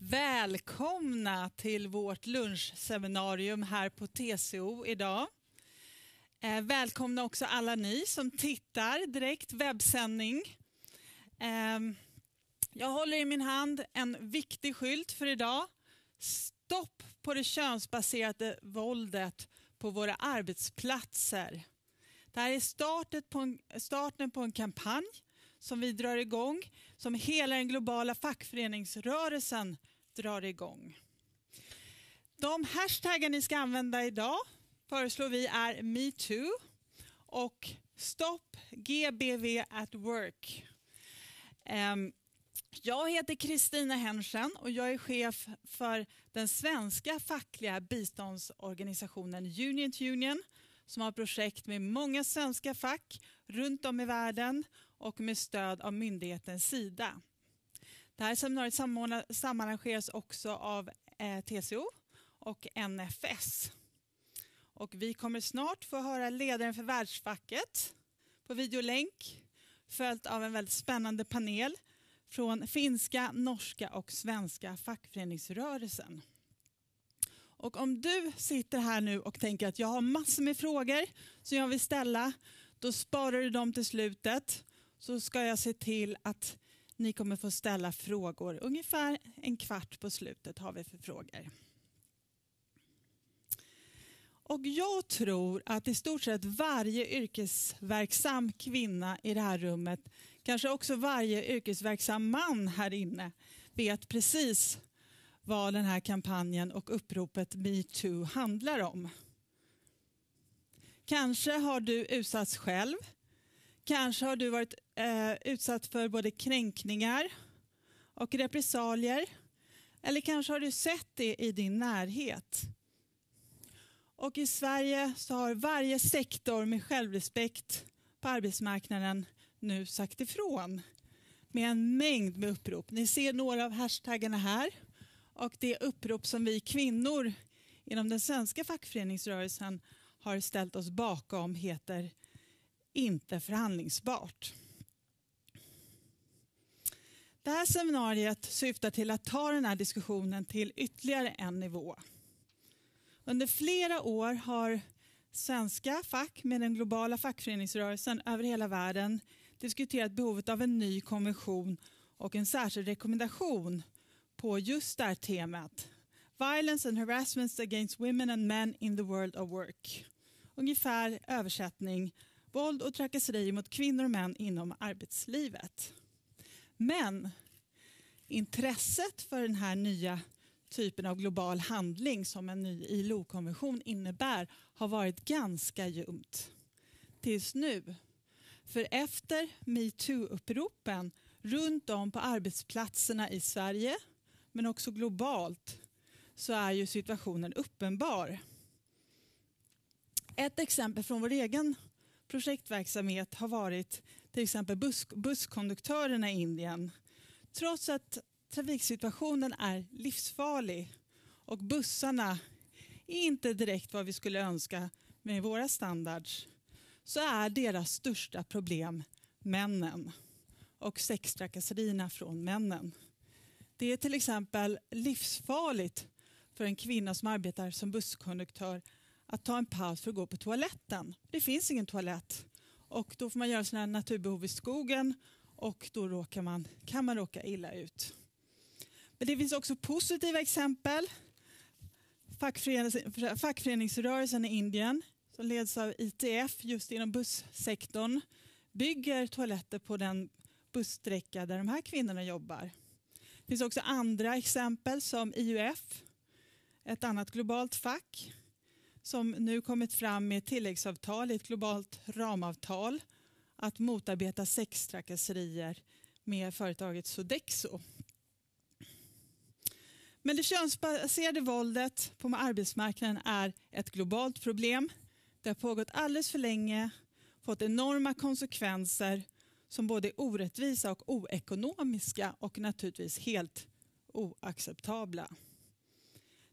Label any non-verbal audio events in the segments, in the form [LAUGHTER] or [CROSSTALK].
Välkomna till vårt lunchseminarium här på TCO idag. Eh, välkomna också alla ni som tittar direkt webbsändning. Ehm, jag håller i min hand en viktig skylt för idag. Stopp på det könsbaserade våldet på våra arbetsplatser. Det här är starten på en, starten på en kampanj som vi drar igång, som hela den globala fackföreningsrörelsen drar igång. De hashtaggar ni ska använda idag föreslår vi är metoo och stopp GBV at work. Ehm, jag heter Kristina Henschen och jag är chef för den svenska fackliga biståndsorganisationen Union to Union som har projekt med många svenska fack runt om i världen och med stöd av myndigheten Sida. Det här seminariet samarrangeras också av eh, TCO och NFS. Och vi kommer snart få höra ledaren för världsfacket på videolänk följt av en väldigt spännande panel från finska, norska och svenska fackföreningsrörelsen. Och om du sitter här nu och tänker att jag har massor med frågor som jag vill ställa, då sparar du dem till slutet så ska jag se till att ni kommer få ställa frågor. Ungefär en kvart på slutet har vi för frågor. Och jag tror att i stort sett varje yrkesverksam kvinna i det här rummet, kanske också varje yrkesverksam man här inne, vet precis vad den här kampanjen och uppropet metoo handlar om. Kanske har du utsatts själv. Kanske har du varit eh, utsatt för både kränkningar och repressalier. Eller kanske har du sett det i din närhet. Och i Sverige så har varje sektor med självrespekt på arbetsmarknaden nu sagt ifrån med en mängd med upprop. Ni ser några av hashtaggarna här och det upprop som vi kvinnor inom den svenska fackföreningsrörelsen har ställt oss bakom heter Inte förhandlingsbart. Det här seminariet syftar till att ta den här diskussionen till ytterligare en nivå. Under flera år har svenska fack med den globala fackföreningsrörelsen över hela världen diskuterat behovet av en ny konvention och en särskild rekommendation på just det här temat. Violence and harassment against women and men in the world of work. Ungefär översättning våld och trakasserier mot kvinnor och män inom arbetslivet. Men intresset för den här nya typen av global handling som en ny ILO-konvention innebär har varit ganska ljumt. Tills nu. För efter metoo-uppropen runt om på arbetsplatserna i Sverige men också globalt så är ju situationen uppenbar. Ett exempel från vår egen projektverksamhet har varit till exempel bus busskonduktörerna i Indien. Trots att trafiksituationen är livsfarlig och bussarna är inte direkt vad vi skulle önska med våra standards så är deras största problem männen och sextrakasserierna från männen. Det är till exempel livsfarligt för en kvinna som arbetar som busskonduktör att ta en paus för att gå på toaletten. Det finns ingen toalett och då får man göra sina naturbehov i skogen och då råkar man, kan man råka illa ut. Men det finns också positiva exempel. Fackförenings, fackföreningsrörelsen i Indien som leds av ITF just inom bussektorn bygger toaletter på den bussträcka där de här kvinnorna jobbar. Det finns också andra exempel som IUF, ett annat globalt fack som nu kommit fram med tilläggsavtal i ett globalt ramavtal att motarbeta sextrakasserier med företaget Sodexo. Men det könsbaserade våldet på arbetsmarknaden är ett globalt problem. Det har pågått alldeles för länge, fått enorma konsekvenser som både är orättvisa och oekonomiska och naturligtvis helt oacceptabla.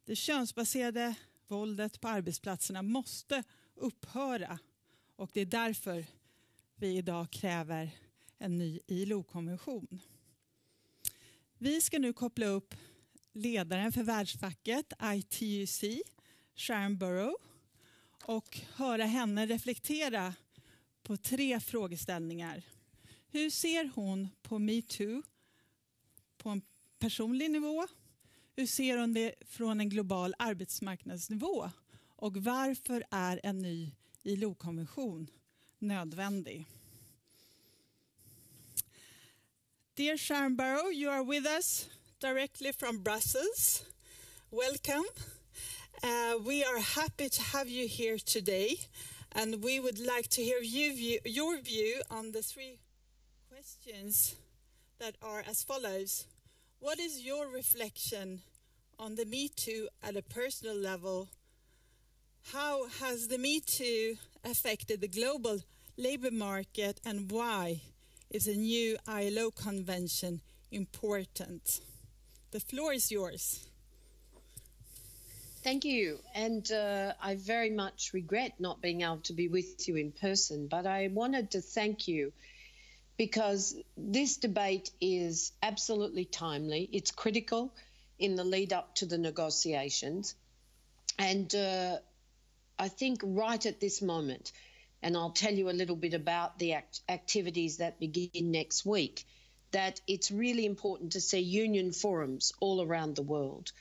Det könsbaserade våldet på arbetsplatserna måste upphöra och det är därför vi idag kräver en ny ILO-konvention. Vi ska nu koppla upp ledaren för världsfacket ITUC, Sharon Burrow, och höra henne reflektera på tre frågeställningar. Hur ser hon på metoo på en personlig nivå? Hur ser hon det från en global arbetsmarknadsnivå? Och varför är en ny ILO-konvention nödvändig? Dear Sharon Barrow, you are with us directly from Brussels. Welcome. Uh, we are happy to have you here today, and we would like to hear you view, your view on the three questions that are as follows. What is your reflection on the Me Too at a personal level? How has the Me Too affected the global labor market, and why is a new ILO convention important? The floor is yours. Thank you. And uh, I very much regret not being able to be with you in person, but I wanted to thank you because this debate is absolutely timely. It's critical in the lead up to the negotiations. And uh, I think right at this moment, and I'll tell you a little bit about the act- activities that begin next week, that it's really important to see union forums all around the world.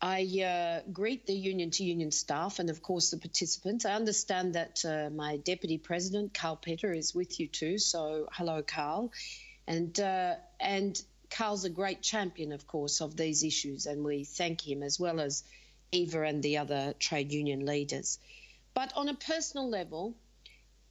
I uh, greet the union to union staff and, of course, the participants. I understand that uh, my deputy president, Carl Peter, is with you too. So, hello, Carl. And, uh, and Carl's a great champion, of course, of these issues, and we thank him as well as Eva and the other trade union leaders. But on a personal level,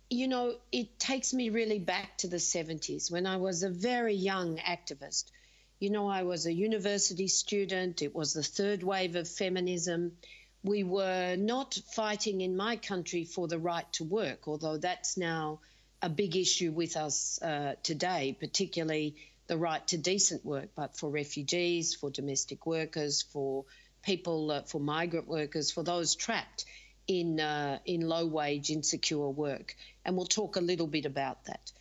you know, it takes me really back to the 70s when I was a very young activist. You know, I was a university student, it was the third wave of feminism. We were not fighting in my country for the right to work, although that's now a big issue with us uh, today, particularly the right to decent work, but for refugees, for domestic workers, for people, uh, for migrant workers, for those trapped in uh, in low wage, insecure work, and we'll talk a little bit about that.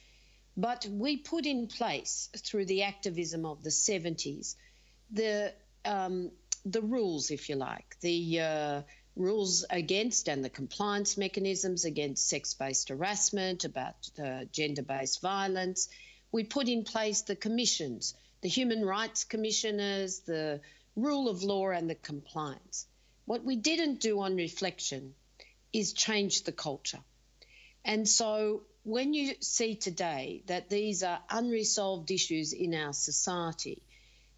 But we put in place through the activism of the 70s the um, the rules, if you like, the uh, rules against and the compliance mechanisms against sex-based harassment, about uh, gender-based violence. We put in place the commissions, the human rights commissioners, the rule of law, and the compliance. What we didn't do on reflection is change the culture. And so when you see today that these are unresolved issues in our society,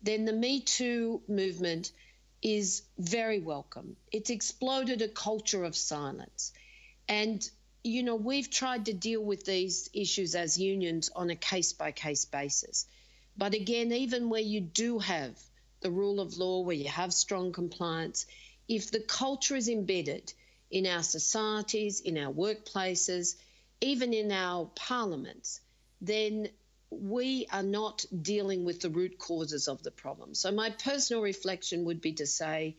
then the Me Too movement is very welcome. It's exploded a culture of silence. And, you know, we've tried to deal with these issues as unions on a case by case basis. But again, even where you do have the rule of law, where you have strong compliance, if the culture is embedded in our societies, in our workplaces, even in our parliaments, then we are not dealing with the root causes of the problem. So my personal reflection would be to say,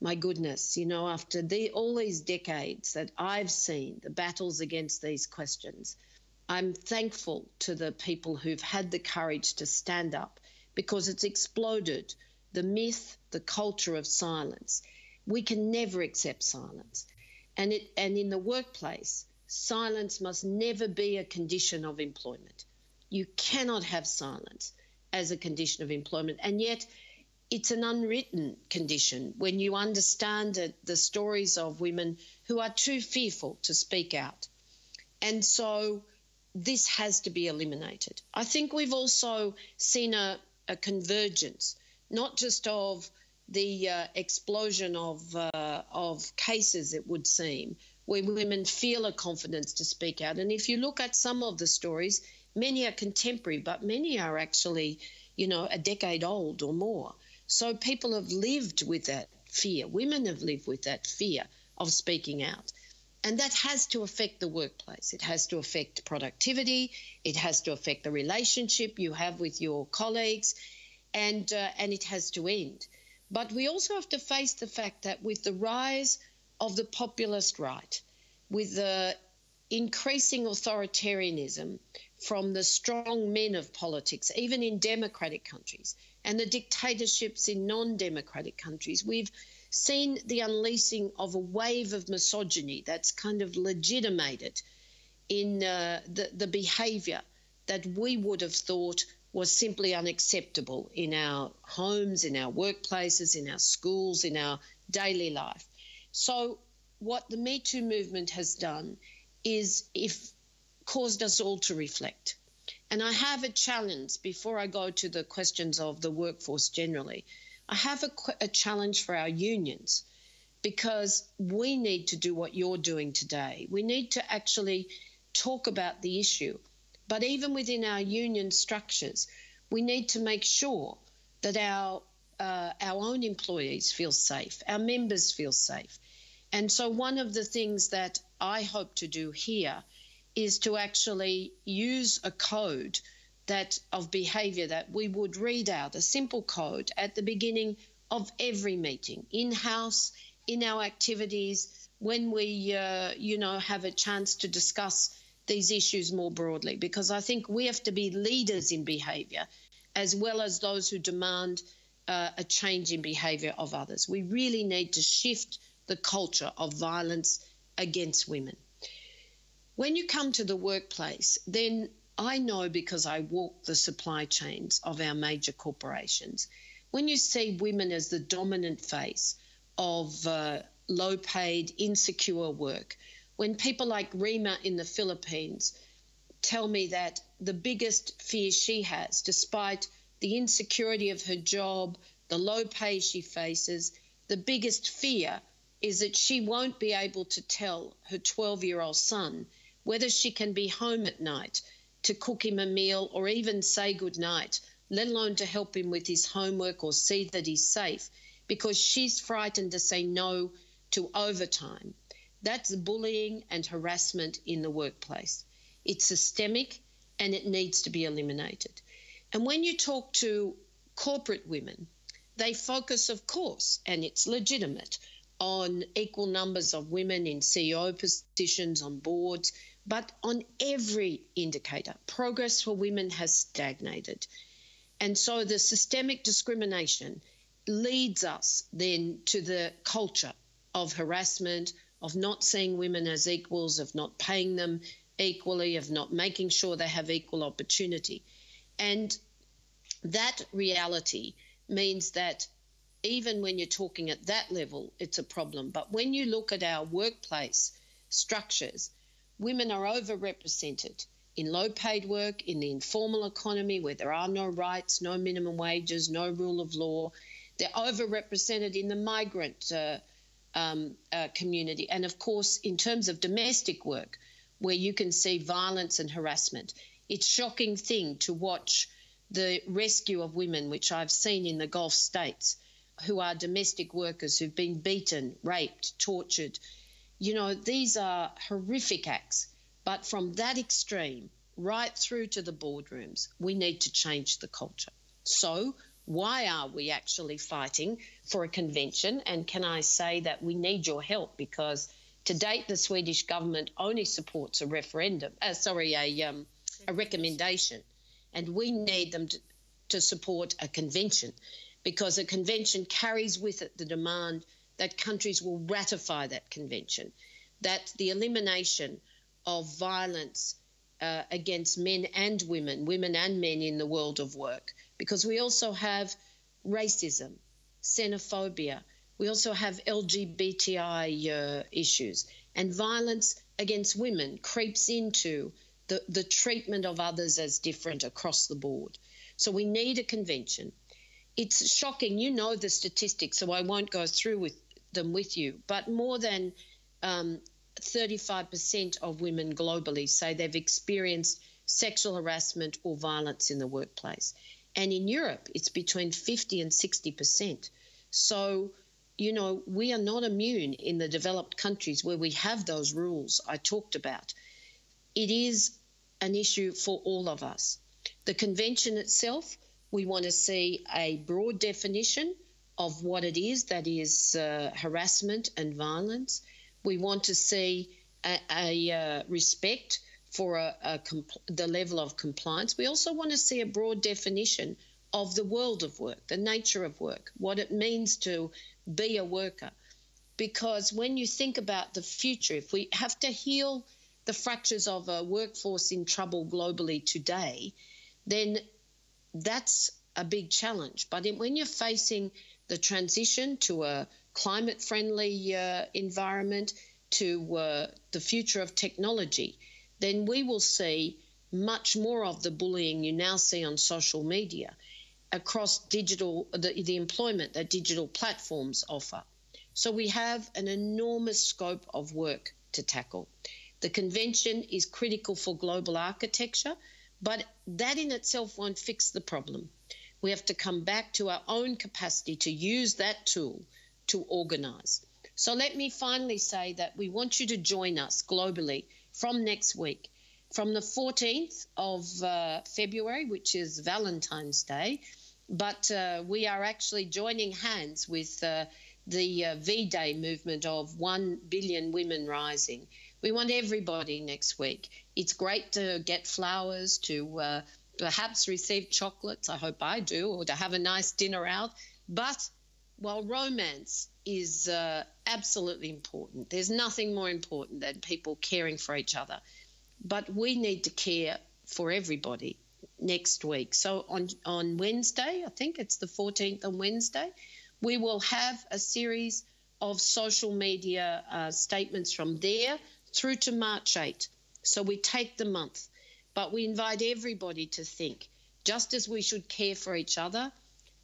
my goodness, you know, after the, all these decades that I've seen the battles against these questions, I'm thankful to the people who've had the courage to stand up because it's exploded the myth, the culture of silence. We can never accept silence. And, it, and in the workplace, silence must never be a condition of employment. You cannot have silence as a condition of employment. And yet, it's an unwritten condition when you understand the stories of women who are too fearful to speak out. And so this has to be eliminated. I think we've also seen a, a convergence, not just of the uh, explosion of, uh, of cases, it would seem, where women feel a confidence to speak out. And if you look at some of the stories, many are contemporary, but many are actually, you know, a decade old or more. So people have lived with that fear. Women have lived with that fear of speaking out. And that has to affect the workplace. It has to affect productivity. It has to affect the relationship you have with your colleagues. And, uh, and it has to end. But we also have to face the fact that with the rise of the populist right, with the increasing authoritarianism from the strong men of politics, even in democratic countries, and the dictatorships in non democratic countries. We've seen the unleashing of a wave of misogyny that's kind of legitimated in uh, the, the behavior that we would have thought was simply unacceptable in our homes, in our workplaces, in our schools, in our daily life. So, what the Me Too movement has done is if caused us all to reflect. And I have a challenge before I go to the questions of the workforce generally. I have a, a challenge for our unions because we need to do what you're doing today. We need to actually talk about the issue. But even within our union structures, we need to make sure that our uh, our own employees feel safe, our members feel safe. And so, one of the things that I hope to do here is to actually use a code that of behavior that we would read out a simple code at the beginning of every meeting in house in our activities when we uh, you know have a chance to discuss these issues more broadly because i think we have to be leaders in behavior as well as those who demand uh, a change in behavior of others we really need to shift the culture of violence against women when you come to the workplace then I know because I walk the supply chains of our major corporations. When you see women as the dominant face of uh, low paid, insecure work, when people like Rima in the Philippines tell me that the biggest fear she has, despite the insecurity of her job, the low pay she faces, the biggest fear is that she won't be able to tell her 12 year old son whether she can be home at night to cook him a meal or even say goodnight, let alone to help him with his homework or see that he's safe, because she's frightened to say no to overtime. That's bullying and harassment in the workplace. It's systemic and it needs to be eliminated. And when you talk to corporate women, they focus, of course, and it's legitimate, on equal numbers of women in CEO positions, on boards, but on every indicator, progress for women has stagnated. And so the systemic discrimination leads us then to the culture of harassment, of not seeing women as equals, of not paying them equally, of not making sure they have equal opportunity. And that reality means that even when you're talking at that level, it's a problem. But when you look at our workplace structures, women are overrepresented in low paid work, in the informal economy where there are no rights, no minimum wages, no rule of law. They're overrepresented in the migrant uh, um, uh, community. And of course, in terms of domestic work, where you can see violence and harassment. It's shocking thing to watch the rescue of women, which I've seen in the Gulf states, who are domestic workers who've been beaten, raped, tortured, you know, these are horrific acts. But from that extreme right through to the boardrooms, we need to change the culture. So, why are we actually fighting for a convention? And can I say that we need your help because to date the Swedish government only supports a referendum, uh, sorry, a, um, a recommendation, and we need them to, to support a convention because a convention carries with it the demand that countries will ratify that convention, that the elimination of violence uh, against men and women, women and men in the world of work, because we also have racism, xenophobia, we also have LGBTI uh, issues, and violence against women creeps into the, the treatment of others as different across the board. So we need a convention. It's shocking. You know the statistics, so I won't go through with them with you, but more than um, 35% of women globally say they've experienced sexual harassment or violence in the workplace. And in Europe, it's between 50 and 60%. So, you know, we are not immune in the developed countries where we have those rules I talked about. It is an issue for all of us. The convention itself, we want to see a broad definition of what it is that is uh, harassment and violence. We want to see a, a uh, respect for a, a the level of compliance. We also want to see a broad definition of the world of work, the nature of work, what it means to be a worker. Because when you think about the future, if we have to heal the fractures of a workforce in trouble globally today, then that's a big challenge. But when you're facing the transition to a climate friendly uh, environment, to uh, the future of technology, then we will see much more of the bullying you now see on social media across digital the, the employment that digital platforms offer. So we have an enormous scope of work to tackle. The convention is critical for global architecture, but that in itself won't fix the problem. We have to come back to our own capacity to use that tool to organise. So let me finally say that we want you to join us globally from next week. From the 14th of uh, February, which is Valentine's Day, but uh, we are actually joining hands with uh, the uh, V Day movement of 1 billion women rising. We want everybody next week. It's great to get flowers, to uh, perhaps receive chocolates. I hope I do, or to have a nice dinner out. But while romance is uh, absolutely important, there's nothing more important than people caring for each other. But we need to care for everybody next week. So on on Wednesday, I think it's the 14th on Wednesday, we will have a series of social media uh, statements from there through to March 8. So we take the month, but we invite everybody to think. Just as we should care for each other,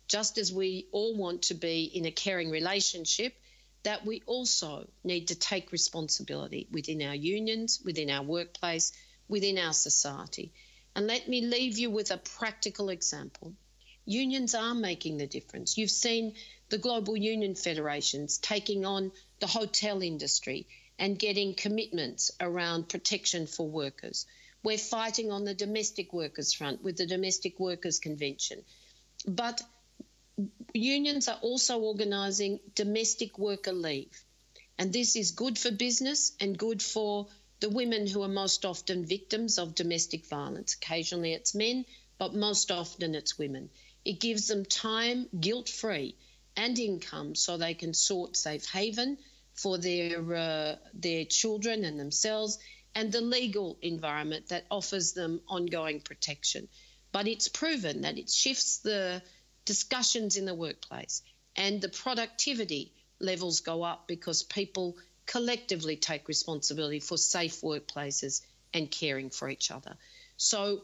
just as we all want to be in a caring relationship, that we also need to take responsibility within our unions, within our workplace, within our society. And let me leave you with a practical example. Unions are making the difference. You've seen the global union federations taking on the hotel industry and getting commitments around protection for workers. We're fighting on the domestic workers front with the Domestic Workers Convention. But unions are also organising domestic worker leave. And this is good for business and good for the women who are most often victims of domestic violence. Occasionally it's men, but most often it's women. It gives them time guilt free and income so they can sort safe haven for their uh, their children and themselves and the legal environment that offers them ongoing protection. But it's proven that it shifts the discussions in the workplace and the productivity levels go up because people collectively take responsibility for safe workplaces and caring for each other. So,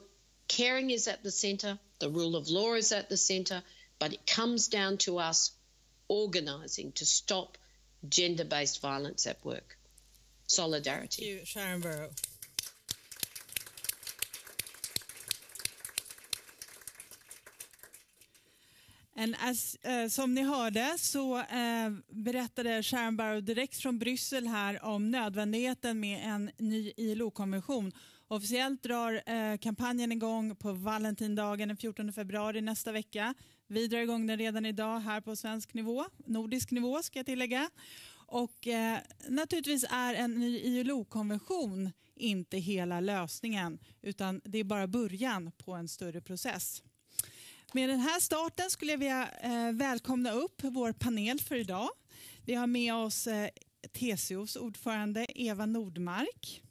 caring is at the centre, the rule of law is at the centre, but it comes down to us organising to stop gender based violence at work. Solidarity. Thank you, Sharon Burrow. And as, eh, som ni hörde så eh, berättade Sharon Barrow direkt från Bryssel här om nödvändigheten med en ny ILO-konvention. Officiellt drar eh, kampanjen igång på Valentindagen den 14 februari nästa vecka. Vi drar igång den redan idag här på svensk nivå, nordisk nivå ska jag tillägga. Och eh, naturligtvis är en ny ILO-konvention inte hela lösningen utan det är bara början på en större process. Med den här starten skulle jag vilja eh, välkomna upp vår panel för idag. Vi har med oss eh, TCOs ordförande Eva Nordmark.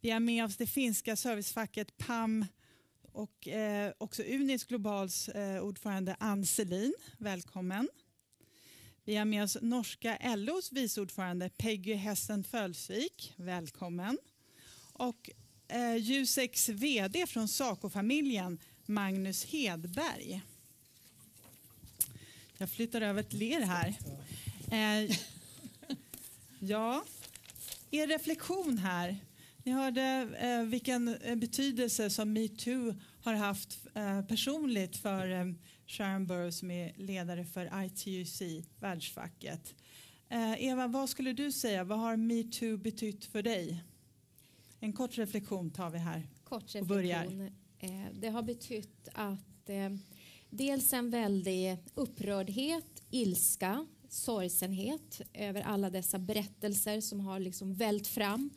Vi har med oss det finska servicefacket PAM och eh, också Unis Globals eh, ordförande Ann Selin. Välkommen. Vi har med oss norska LOs viceordförande Peggy Hessen Fölsvik. Välkommen. Och eh, Juseks VD från Saco-familjen Magnus Hedberg. Jag flyttar över ett ler här. Eh, [LAUGHS] ja, er reflektion här. Ni hörde eh, vilken eh, betydelse som metoo har haft eh, personligt för eh, Sharon Burrow som är ledare för ITUC, världsfacket. Eh, Eva, vad skulle du säga? Vad har metoo betytt för dig? En kort reflektion tar vi här kort reflektion. och börjar. Eh, det har betytt att dels en väldig upprördhet, ilska, sorgsenhet över alla dessa berättelser som har liksom vält fram.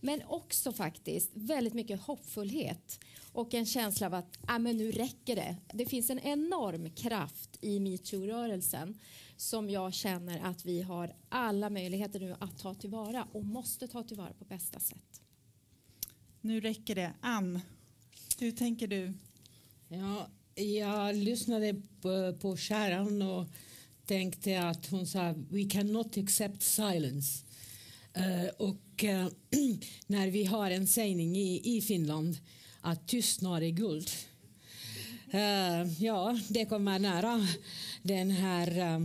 Men också faktiskt väldigt mycket hoppfullhet och en känsla av att ah, men nu räcker det. Det finns en enorm kraft i metoo-rörelsen som jag känner att vi har alla möjligheter nu att ta tillvara och måste ta tillvara på bästa sätt. Nu räcker det. Ann, hur tänker du? Ja, jag lyssnade på, på Sharon och tänkte att hon sa we cannot accept silence. Eh, och eh, [CLEARS THROAT] när vi har en sägning i, i Finland att tystnad är guld. Eh, ja, det kommer nära den här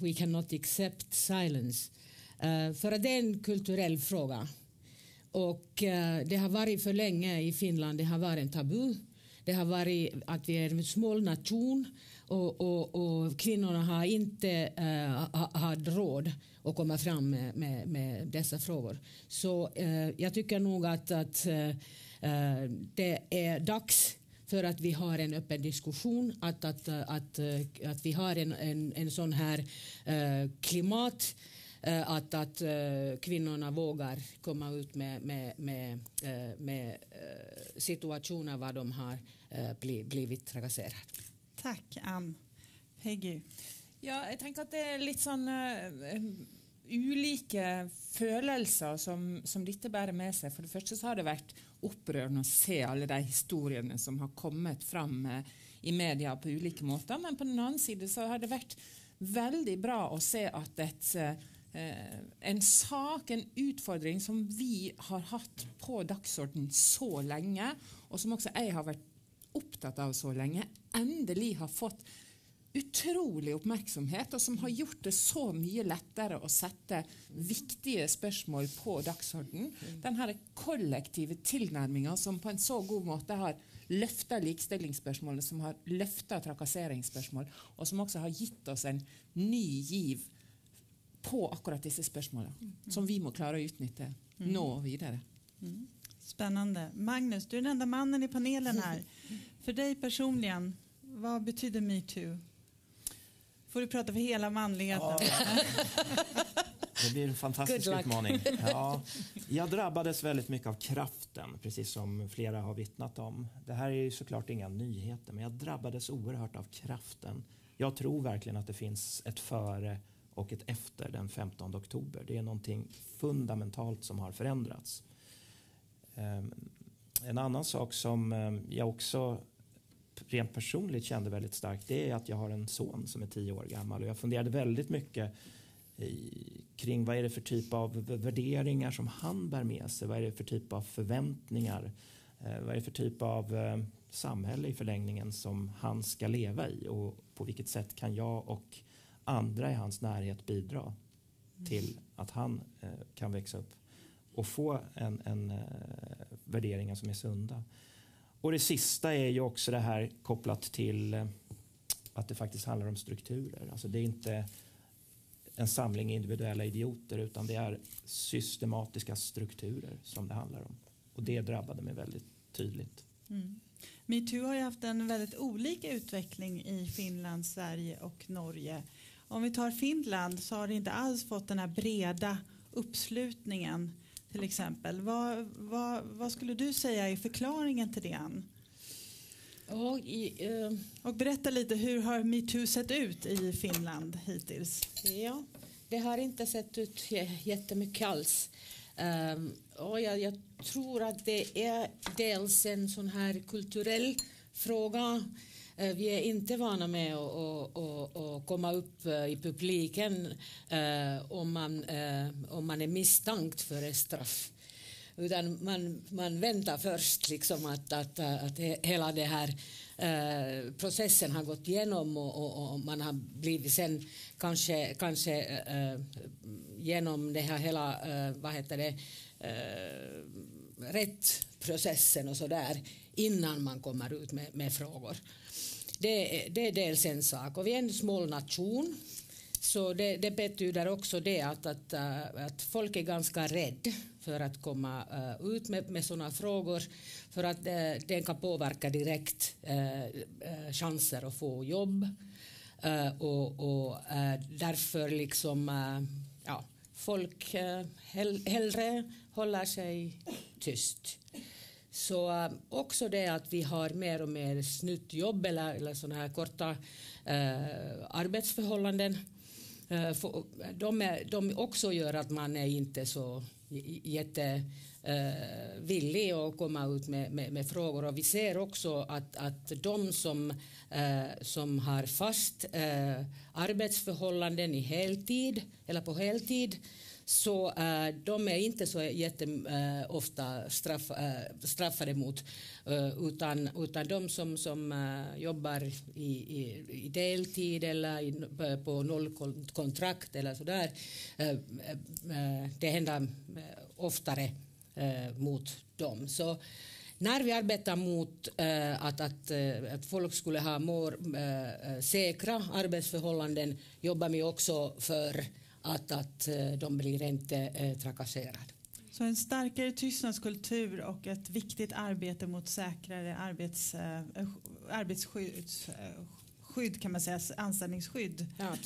we cannot accept silence. för att det är en kulturell fråga. Och det har varit för länge i Finland, det har varit en tabu. Det har varit att vi är en smal nation och, och, och kvinnorna har inte uh, ha, haft råd att komma fram med, med, med dessa frågor. Så uh, jag tycker nog att, att uh, det är dags för att vi har en öppen diskussion, att, att, att, att vi har en, en, en sån här klimat att, att kvinnorna vågar komma ut med, med, med, med situationer var de har blivit trakasserade. Tack, Ann. Peggy? Ja, jeg tenker at det er litt sånn uh, ulike følelser som, som, dette bærer med seg. For det første så har det vært opprørende å se alle de historiene som har kommet fram uh, eh, i media på ulike måter. Men på den annen side så har det vært veldig bra å se at et, uh, en sak, en utfordring som vi har hatt på dagsorden så lenge, og som også jeg har vært opptatt av så lenge, endelig har fått utrolig oppmerksomhet, og som har gjort det så mye lettere å sette viktige spørsmål på dagsorden. Den kollektive tilnærminga som på en så god måte har løfta likestillingsspørsmålet, som har løfta trakasseringsspørsmål, og som også har gitt oss en ny giv på akkurat disse spørsmålene, som vi må klare å utnytte nå og videre. Spännande. Magnus, du är den enda mannen i panelen här. [LAUGHS] För dig personligen, vad betyder metoo? Får du prata för hela manligheten? Ja. [LAUGHS] Det blir en fantastisk utmaning. Ja, [LAUGHS] jag drabbades väldigt mycket av kraften, precis som flera har vittnat om. Det här är såklart inga nyheter, men jag drabbades oerhört av kraften. Jag tror verkligen att det finns ett före och ett efter den 15 oktober. Det är någonting fundamentalt som har förändrats. Ehm, en annan sak som ehm, jag också rent personligt kände väldigt starkt det är att jag har en son som är tio år gammal och jag funderade väldigt mycket kring vad är det för typ av värderingar som han bär med sig. Vad är det för typ av förväntningar? Eh, vad är det för typ av ehm, samhälle i förlängningen som han ska leva i och på vilket sätt kan jag och andra i hans närhet bidra till att han eh, kan växa upp och få en, en eh, värderingar som är sunda. Och det sista är ju också det här kopplat till eh, att det faktiskt handlar om strukturer. Alltså det är inte en samling individuella idioter utan det är systematiska strukturer som det handlar om. Och det drabbade mig väldigt tydligt. Mm. Metoo har ju haft en väldigt olika utveckling i Finland, Sverige och Norge. Om vi tar Finland så har det inte alls fått den här breda uppslutningen till exempel. Vad, vad, vad skulle du säga är förklaringen till det, Ann? Och, i, uh, och berätta lite, hur har metoo sett ut i Finland hittills? Ja, det har inte sett ut jättemycket alls. Um, och jag, jag, tror att det är dels en sån här kulturell fråga Eh, vi är inte vana med att komma upp eh, i publiken eh, om man, om man är misstänkt för ett straff. Utan man, man väntar först liksom att, att, att hela den här processen har gått igenom och, och, och, man har blivit sen kanske, kanske genom det här hela, vad heter det, rättprocessen och så där innan man kommer ut med, med frågor. Det, det är dels en sak. Och vi är en smal nation. Så det, det, betyder också det att, att, eh, att folk är ganska rädda för att komma eh, ut med, med sådana frågor för att eh, det kan påverka direkt chanser att få jobb. och, och därför liksom, ja, folk hellre håller sig tyst. Så ähm, också det att vi har mer och mer snuttjobb eller, eller sådana här korta eh, arbetsförhållanden. Eh, för, de, är, de också gör att man är inte så jättevillig äh, eh, att komma ut med, med, med, frågor. Och vi ser också att, att de som, eh, som har fast eh, arbetsförhållanden i heltid eller på heltid så äh, de är inte så jätteofta eh, äh, straff, äh, straffade mot utan, utan de som, som jobbar i, i, i, deltid eller i, på nollkontrakt eller sådär det händer oftare mot dem. Så när vi arbetar mot äh, att, att, äh, att folk skulle ha mer äh, säkra arbetsförhållanden jobbar vi också för att, att de blir inte trakasserade. Så en starkare tystnadskultur och ett viktigt arbete mot säkrare arbets, arbetsskydd skydd kan man säga, anställningsskydd ja,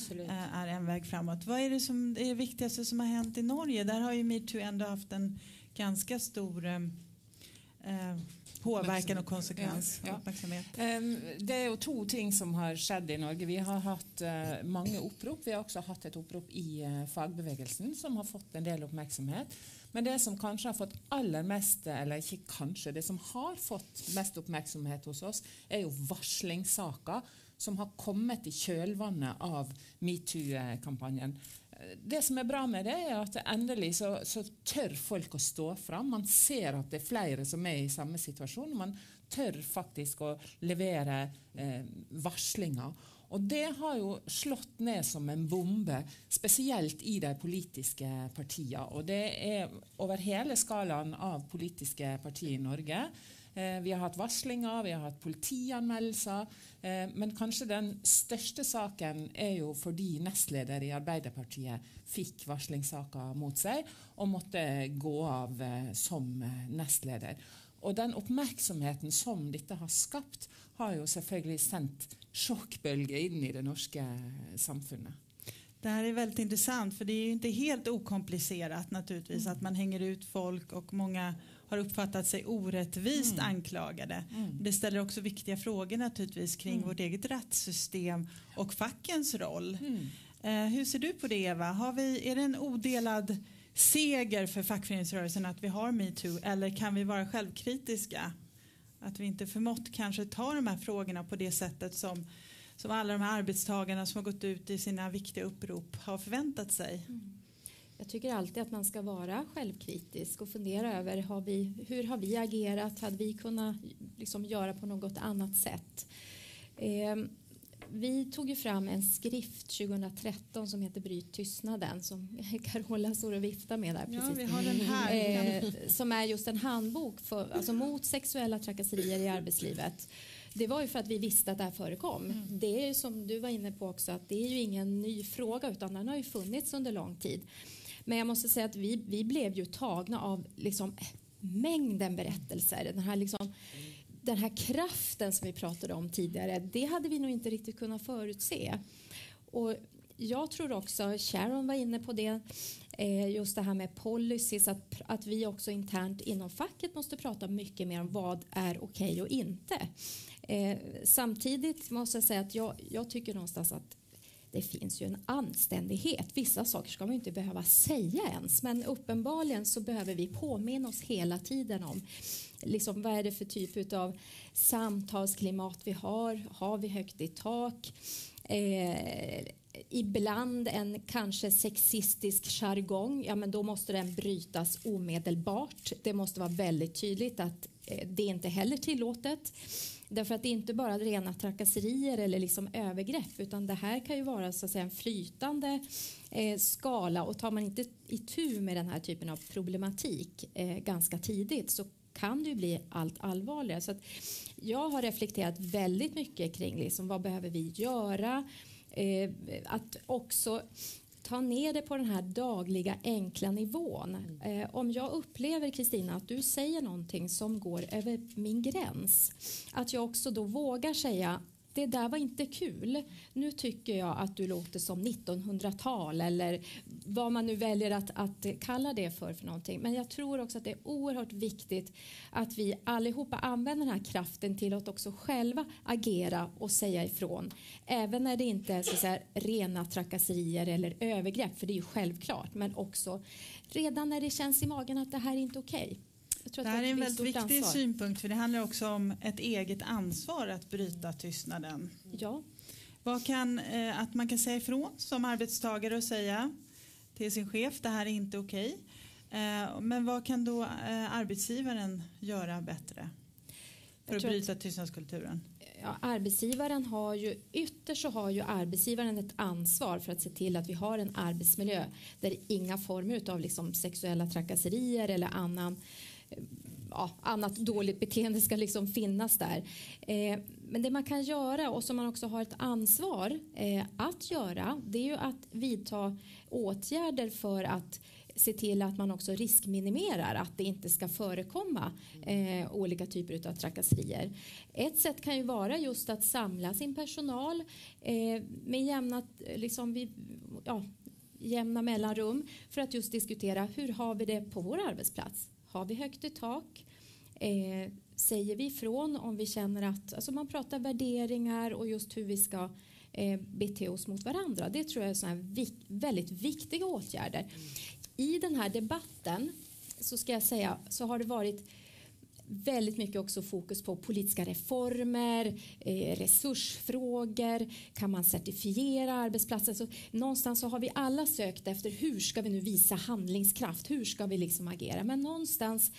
är en väg framåt. Vad är det som är det viktigaste som har hänt i Norge? Där har ju metoo ändå haft en ganska stor eh, påverkan och konsekvens. Ja, ja. Um, det är två ting som har skett i Norge. Vi har haft uh, många upprop. Vi har också haft ett upprop i uh, fagbevegelsen som har fått en del uppmärksamhet. Men det som kanske har fått allra mest, eller inte kanske, det som har fått mest uppmärksamhet hos oss är ju varslingssaker som har kommit i kölvannet av metoo-kampanjen det som är bra med det, är att endelig så, så tør folk å stå fram. Man ser att det är flera som är i samma situation. Man tør faktiskt å leverera eh, varslinger. Och det har ju slått ner som en bombe, speciellt i de politiska partierna. Och det är över hela skalan av politiska partier i Norge. Eh, vi har haft varslinger, vi har haft politianmeldelser. Eh, men kanske den största saken är ju fordi nestledare i Arbeiderpartiet fick varslingssaker mot sig och måtte gå av eh, som nestledare. Och den uppmärksamheten som detta har skapat har ju självklart sänt chockbölge in i det norska samfundet. Det här är väldigt intressant för det är ju inte helt okomplicerat naturligtvis mm. att man hänger ut folk och många har uppfattat sig orättvist mm. anklagade. Mm. Det ställer också viktiga frågor naturligtvis kring mm. vårt eget rättssystem och fackens roll. Mm. Eh, hur ser du på det Eva? Har vi, är det en odelad seger för fackföreningsrörelsen att vi har metoo eller kan vi vara självkritiska? Att vi inte förmått kanske ta de här frågorna på det sättet som, som alla de här arbetstagarna som har gått ut i sina viktiga upprop har förväntat sig. Mm. Jag tycker alltid att man ska vara självkritisk och fundera över har vi, hur har vi agerat? Hade vi kunnat liksom göra på något annat sätt? Eh, vi tog ju fram en skrift 2013 som heter Bryt tystnaden som [LAUGHS] Carola står och viftar med där. Ja, vi har den här. Eh, som är just en handbok för, alltså mot sexuella trakasserier i arbetslivet. Det var ju för att vi visste att det här förekom. Mm. Det är som du var inne på också att det är ju ingen ny fråga utan den har ju funnits under lång tid. Men jag måste säga att vi, vi blev ju tagna av liksom mängden berättelser. Den här, liksom, den här kraften som vi pratade om tidigare, det hade vi nog inte riktigt kunnat förutse. Och jag tror också, Sharon var inne på det, eh, just det här med policies, att, att vi också internt inom facket måste prata mycket mer om vad är okej okay och inte. Eh, samtidigt måste jag säga att jag, jag tycker någonstans att det finns ju en anständighet. Vissa saker ska man inte behöva säga ens men uppenbarligen så behöver vi påminna oss hela tiden om liksom, vad är det för typ av samtalsklimat vi har. Har vi högt i tak? Eh, ibland en kanske sexistisk jargong, ja men då måste den brytas omedelbart. Det måste vara väldigt tydligt att eh, det är inte heller tillåtet. Därför att det är inte bara rena trakasserier eller liksom övergrepp utan det här kan ju vara så att säga, en flytande eh, skala och tar man inte itu med den här typen av problematik eh, ganska tidigt så kan det ju bli allt allvarligare. Så jag har reflekterat väldigt mycket kring liksom, vad behöver vi göra? Eh, att också ta ner det på den här dagliga enkla nivån. Mm. Eh, om jag upplever Kristina att du säger någonting som går över min gräns att jag också då vågar säga det där var inte kul. Nu tycker jag att du låter som 1900-tal eller vad man nu väljer att, att kalla det för för någonting. Men jag tror också att det är oerhört viktigt att vi allihopa använder den här kraften till att också själva agera och säga ifrån. Även när det inte är så så här, rena trakasserier eller övergrepp, för det är ju självklart, men också redan när det känns i magen att det här är inte okej. Okay. Det här är en väldigt viktig ansvar. synpunkt för det handlar också om ett eget ansvar att bryta tystnaden. Ja. Vad kan, eh, att man kan säga ifrån som arbetstagare och säga till sin chef det här är inte okej. Eh, men vad kan då eh, arbetsgivaren göra bättre för att bryta att, tystnadskulturen? Ja, arbetsgivaren har ju ytterst så har ju arbetsgivaren ett ansvar för att se till att vi har en arbetsmiljö där inga former av liksom sexuella trakasserier eller annan ja, annat dåligt beteende ska liksom finnas där. Eh, men det man kan göra och som man också har ett ansvar eh, att göra det är ju att vidta åtgärder för att se till att man också riskminimerar att det inte ska förekomma eh, olika typer av trakasserier. Ett sätt kan ju vara just att samla sin personal eh, med jämna, liksom vi, ja, jämna mellanrum för att just diskutera hur har vi det på vår arbetsplats? Har vi högt i tak? Eh, säger vi ifrån om vi känner att alltså man pratar värderingar och just hur vi ska eh, bete oss mot varandra. Det tror jag är såna vik väldigt viktiga åtgärder. I den här debatten så ska jag säga så har det varit väldigt mycket också fokus på politiska reformer, eh, resursfrågor, kan man certifiera arbetsplatser? Så någonstans så har vi alla sökt efter hur ska vi nu visa handlingskraft, hur ska vi liksom agera? Men någonstans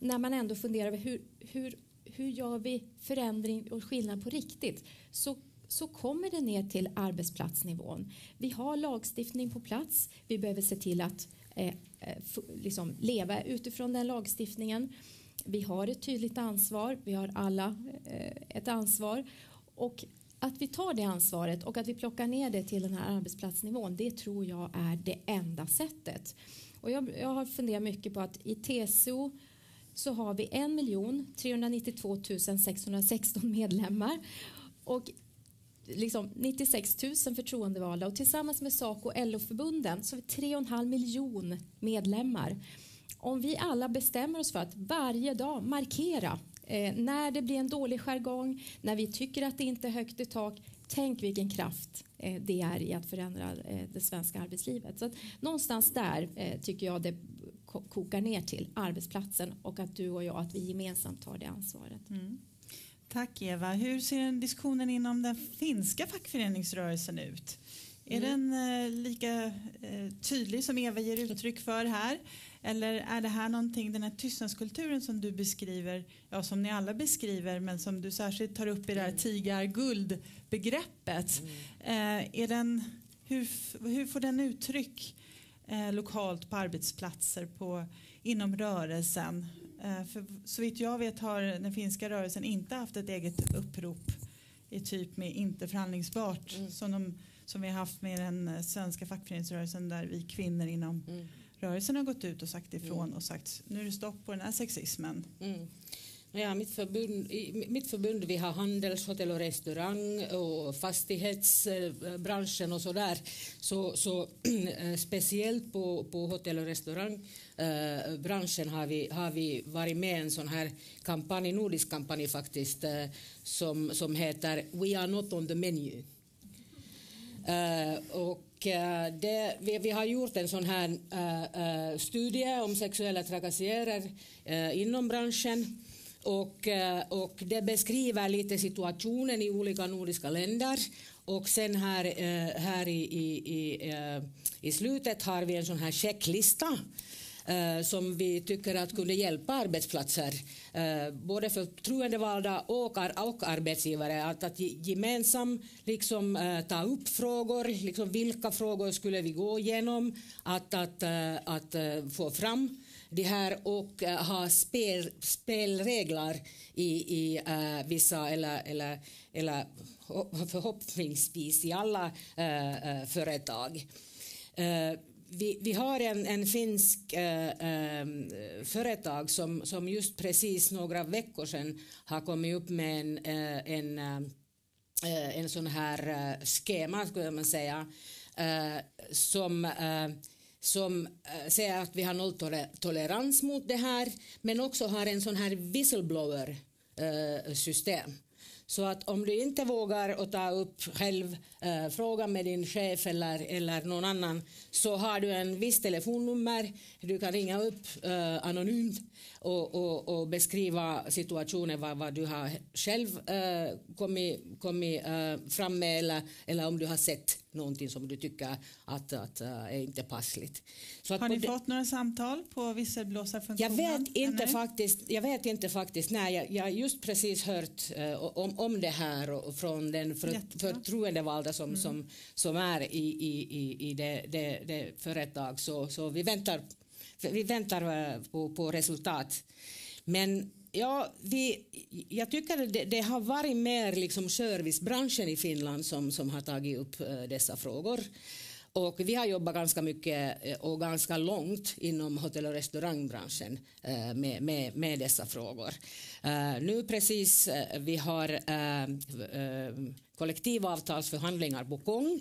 när man ändå funderar över hur, hur, hur gör vi förändring och skillnad på riktigt så så kommer det ner till arbetsplatsnivån. Vi har lagstiftning på plats. Vi behöver se till att eh, eh liksom leva utifrån den lagstiftningen. Vi har ett tydligt ansvar. Vi har alla eh, ett ansvar. Och att vi tar det ansvaret och att vi plockar ner det till den här arbetsplatsnivån det tror jag är det enda sättet. Och jag, jag har funderat mycket på att i TCO så har vi 1 392 616 medlemmar och liksom 96 000 förtroendevalda och tillsammans med Saco och LO-förbunden så har vi 3,5 miljon medlemmar. Om vi alla bestämmer oss för att varje dag markera eh, när det blir en dålig jargong, när vi tycker att det inte är högt i tak, tänk vilken kraft eh, det är i att förändra eh, det svenska arbetslivet. Så att någonstans där eh, tycker jag det kokar ner till arbetsplatsen och att du och jag att vi gemensamt tar det ansvaret. Mm. Tack Eva. Hur ser diskussionen inom den finska fackföreningsrörelsen ut? Är mm. den eh, lika eh, tydlig som Eva ger uttryck för här? Eller är det här någonting, den här tystnadskulturen som du beskriver, ja som ni alla beskriver, men som du särskilt tar upp i det här mm. tigar-guld-begreppet. Mm. Eh, är den, hur, hur får den uttryck eh, lokalt på arbetsplatser på, inom rörelsen? Eh, för så vitt jag vet har den finska rörelsen inte haft ett eget upprop i typ med inte förhandlingsbart mm. som, de, som vi har haft med den svenska fackföreningsrörelsen där vi kvinnor inom mm. Rörelsen har gått ut och sagt ifrån mm. och sagt nu är det stopp på den här sexismen. Mm. Ja, mitt, förbund, mitt förbund vi har handels, hotell och restaurang och fastighetsbranschen och sådär. Så, så [CLEARS THROAT] eh, speciellt på, på hotell och restaurangbranschen har vi, har vi varit med i en sån här kampanj, nordisk kampanj faktiskt, eh, som, som heter We are not on the menu. Uh, och Eh, det, vi, vi, har gjort en sån här äh, studie om sexuella trakasserier inom branschen. Och, och det beskriver lite situationen i olika nordiska länder. Och sen här, här i, i, i, i slutet har vi en sån här checklista. Eh, som vi tycker att kunde hjälpa arbetsplatser, eh, både förtroendevalda och, och arbetsgivare, att, att gemensamt liksom, eh, ta upp frågor, liksom vilka frågor skulle vi gå igenom, att, att, att, att få fram det här och ha spel, spelregler i, i uh, vissa eller, eller, eller förhoppningsvis i alla uh, företag. Vi, vi, har en, en finsk um, företag som, som just precis några veckor sedan har kommit upp med en, eh, en en sån här schema, skulle man säga, som som säger att vi har nolltolerans mot det här men också har en sån här whistleblower-system. Så att om du inte vågar att ta upp själv eh, frågan med din chef eller, eller någon annan så har du en viss telefonnummer. Du kan ringa upp eh, anonymt och, och, och, beskriva situationen vad, vad du har själv eh, kommit, kommit eh, fram med eller, eller om du har sett någonting som du tycker att, att uh, är inte passligt. Så har ni fått några samtal på visselblåsarfunktionen? Jag vet inte faktiskt. Jag vet inte faktiskt. Nej, jag har just precis hört uh, om, om det här och från den för, förtroendevalda som, mm. som, som är i, i, i, i det, det, det företag. Så, så vi väntar, vi väntar uh, på, på resultat. Men Ja, vi, jag tycker det, det, har varit mer liksom servicebranschen i Finland som, som har tagit upp eh, dessa frågor. Och vi har jobbat ganska mycket eh, och ganska långt inom hotell och restaurangbranschen eh, med, med, med, dessa frågor. Nu precis, vi har kollektivavtalsförhandlingar på gång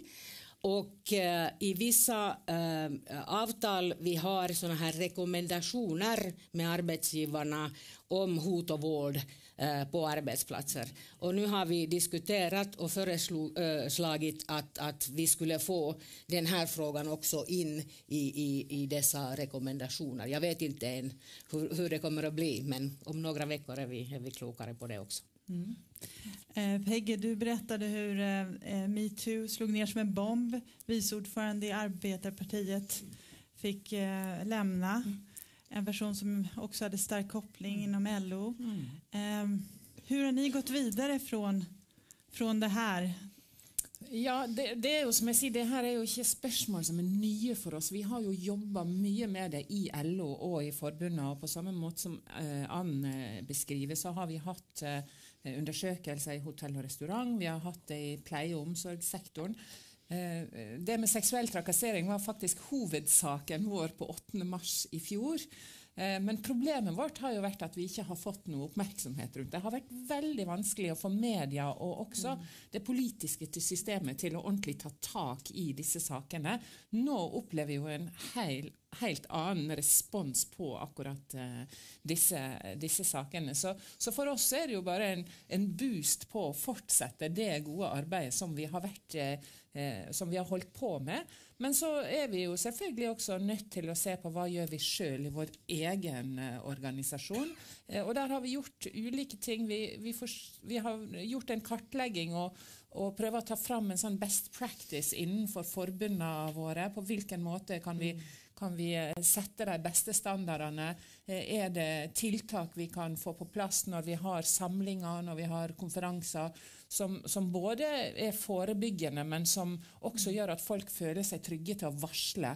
och eh, i vissa eh, avtal vi har såna här rekommendationer med arbetsgivarna om hot och våld eh, på arbetsplatser. Och nu har vi diskuterat och föreslagit eh, att, att vi skulle få den här frågan också in i, i, i dessa rekommendationer. Jag vet inte än hur, hur det kommer att bli men om några veckor är vi, är vi klokare på det också. Mm. Eh, Pegge, du berättade hur eh, eh, metoo slog ner som en bomb. Vice ordförande i Arbetarpartiet fick lämna. En person som också hade stark koppling inom LO. Mm. Hur har ni gått vidare från, från det här Ja, det, det, er jo som jeg sier, det her er jo ikke spørsmål som er nye for oss. Vi har jo jobba mye med det i LO og i forbundet. og På samme måte som eh, Ann beskriver, så har vi hatt eh, Eh, undersökelser i hotell och restaurang, Vi har hatt det i pleie- og omsorgssektoren. Eh, eh, det med seksuell trakassering var faktisk hovedsaken vår på 8. mars i fjor. Eh, men problemet vårt har jo vært at vi ikke har fått noe oppmerksomhet rundt det. Det har vært veldig vanskelig å få media og også mm. det politiske til systemet til å ordentlig ta tak i disse sakene. Nå opplever vi jo en hel, helt annen respons på akkurat uh, disse, disse, sakene. Så, så, for oss er det jo bare en, en, boost på å fortsette det gode arbeidet som vi har vært uh, eh, som vi har holdt på med. Men så er vi jo selvfølgelig også nødt til å se på hva gjør vi sjøl i vår egen eh, organisasjon. Eh, og der har vi gjort ulike ting. Vi, vi, for, vi har gjort en kartlegging og, og prøver å ta fram en sånn best practice innenfor forbundene våre. På hvilken måte kan vi kan vi eh, sette de beste standardene? Er det tiltak vi kan få på plass når vi har samlinger, når vi har konferanser, som, som, både er forebyggende, men som også gjør at folk føler seg trygge til å varsle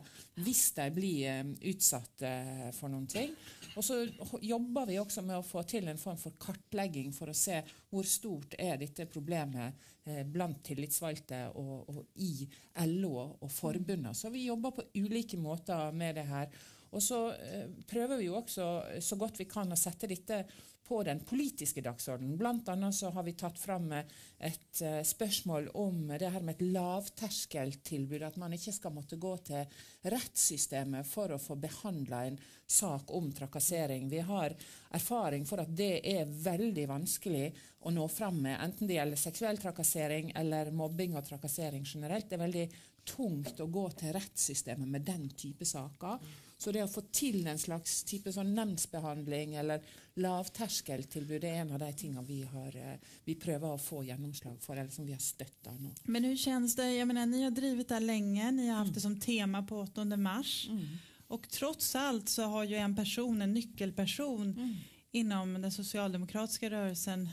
hvis de blir eh, utsatt eh, for noen ting. Og så jobber vi også med å få til en form for kartlegging for å se hvor stort er dette problemet eh, blant tillitsvalgte og, og, i LO og forbundet. Så vi jobber på ulike måter med det her. Og så eh, prøver vi jo også eh, så godt vi kan å sette dette på den politiske dagsordenen. Blant annet så har vi tatt fram eh, et spörsmål spørsmål om det her med et lavterskeltilbud. At man ikke skal måtte gå til rettssystemet for å få behandla en sak om trakassering. Vi har erfaring for at det er veldig vanskelig å nå fram med, enten det gjelder seksuell trakassering eller mobbing og trakassering generelt. Det er veldig tungt å gå til rettssystemet med den type saker. Så det å få til en slags type sånn nemndsbehandling eller lavterskeltilbud det är en av de tingene vi, har, eh, vi prövar att få genomslag för eller som vi har stöttat nu. Men hur känns det? Jag menar, ni har drivit det länge, ni har haft mm. det som tema på 8 mars mm. och trots allt så har ju en person, en nyckelperson mm. inom den socialdemokratiska rörelsen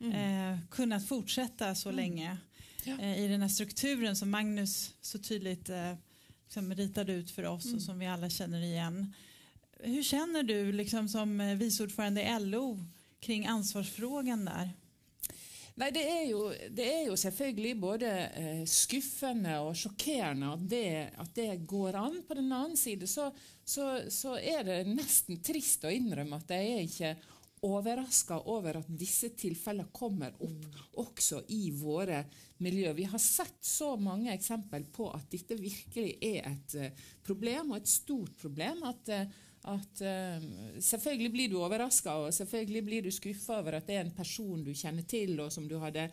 mm. eh, kunnat fortsätta så mm. länge eh, i den här strukturen som Magnus så tydligt eh, liksom ritade ut för oss mm. och som vi alla känner igen. Hur känner du liksom som eh, vice ordförande i LO kring ansvarsfrågan där? Nei, det er, jo, det er jo selvfølgelig både eh, skuffende og sjokkerende at det, at det, går an. På den annen side så, så, så, er det nesten trist å innrømme at det er ikke overraska over at disse tilfellene kommer opp også i våre miljø. Vi har sett så mange eksempel på at dette virkelig er et uh, problem, og et stort problem. at uh, at uh, Selvfølgelig blir du overraska og selvfølgelig blir du skuffa over at det er en person du kjenner til, og som du hadde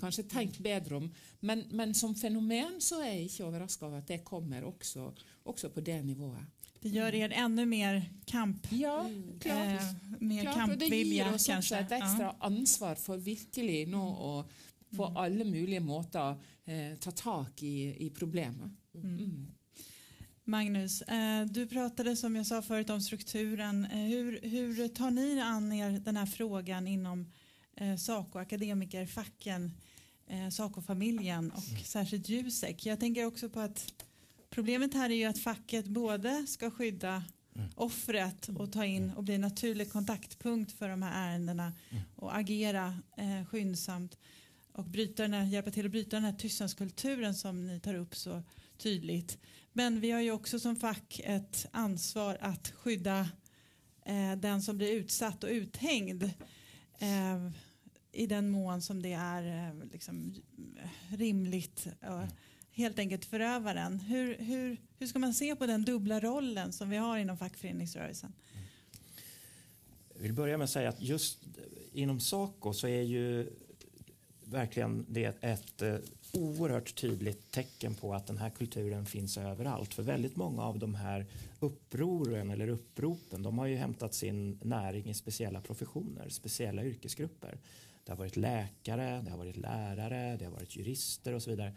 kanskje tenkt bedre om. Men, men, som fenomen så er jeg ikke overraska over at det kommer også, også på det nivået. Det gör er ännu mer kamp. Ja, klart. Eh, mer klart kampvilja. Det gir oss også et ekstra ja. ansvar for virkelig nå å på mm. alle mulige måter eh, ta tak i, i problemet. Mm. mm. Magnus, eh, du pratade som jag sa förut om strukturen. Eh, hur, hur tar ni an er den här frågan inom eh, Saco, akademikerfacken, eh, Saco-familjen och mm. särskilt Jusek? Jag tänker också på att Problemet här är ju att facket både ska skydda mm. offret och ta in och bli en naturlig kontaktpunkt för de här ärendena mm. och agera eh, skyndsamt och bryta den här, hjälpa till att bryta den här tystnadskulturen som ni tar upp så tydligt. Men vi har ju också som fack ett ansvar att skydda eh, den som blir utsatt och uthängd eh, i den mån som det är eh, liksom, rimligt. Mm helt enkelt förövaren. Hur, hur, hur ska man se på den dubbla rollen som vi har inom fackföreningsrörelsen? Jag vill börja med att säga att just inom Saco så är ju verkligen det ett, eh, oerhört tydligt tecken på att den här kulturen finns överallt. För väldigt många av de här upproren eller uppropen de har ju hämtat sin näring i speciella professioner, speciella yrkesgrupper. Det har varit läkare, det har varit lärare, det har varit jurister och så vidare.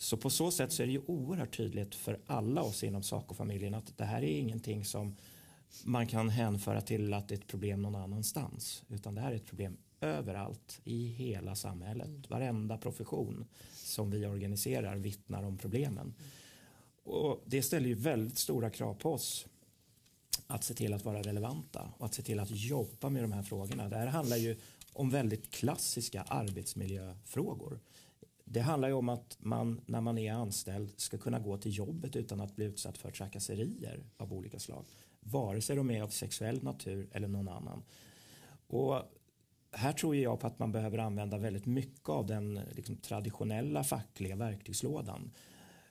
Så på så sätt så är det ju oerhört tydligt för alla oss inom Saco-familjen att det här är ingenting som man kan hänföra till att det är ett problem någon annanstans. Utan det här är ett problem överallt i hela samhället. Mm. Varenda profession som vi organiserar vittnar om problemen. Och det ställer ju väldigt stora krav på oss att se till att vara relevanta och att se till att jobba med de här frågorna. Det här handlar ju om väldigt klassiska arbetsmiljöfrågor. Det handlar ju om att man när man är anställd ska kunna gå till jobbet utan att bli utsatt för trakasserier av olika slag. Vare sig de är av sexuell natur eller någon annan. Och här tror jag på att man behöver använda väldigt mycket av den liksom, traditionella fackliga verktygslådan.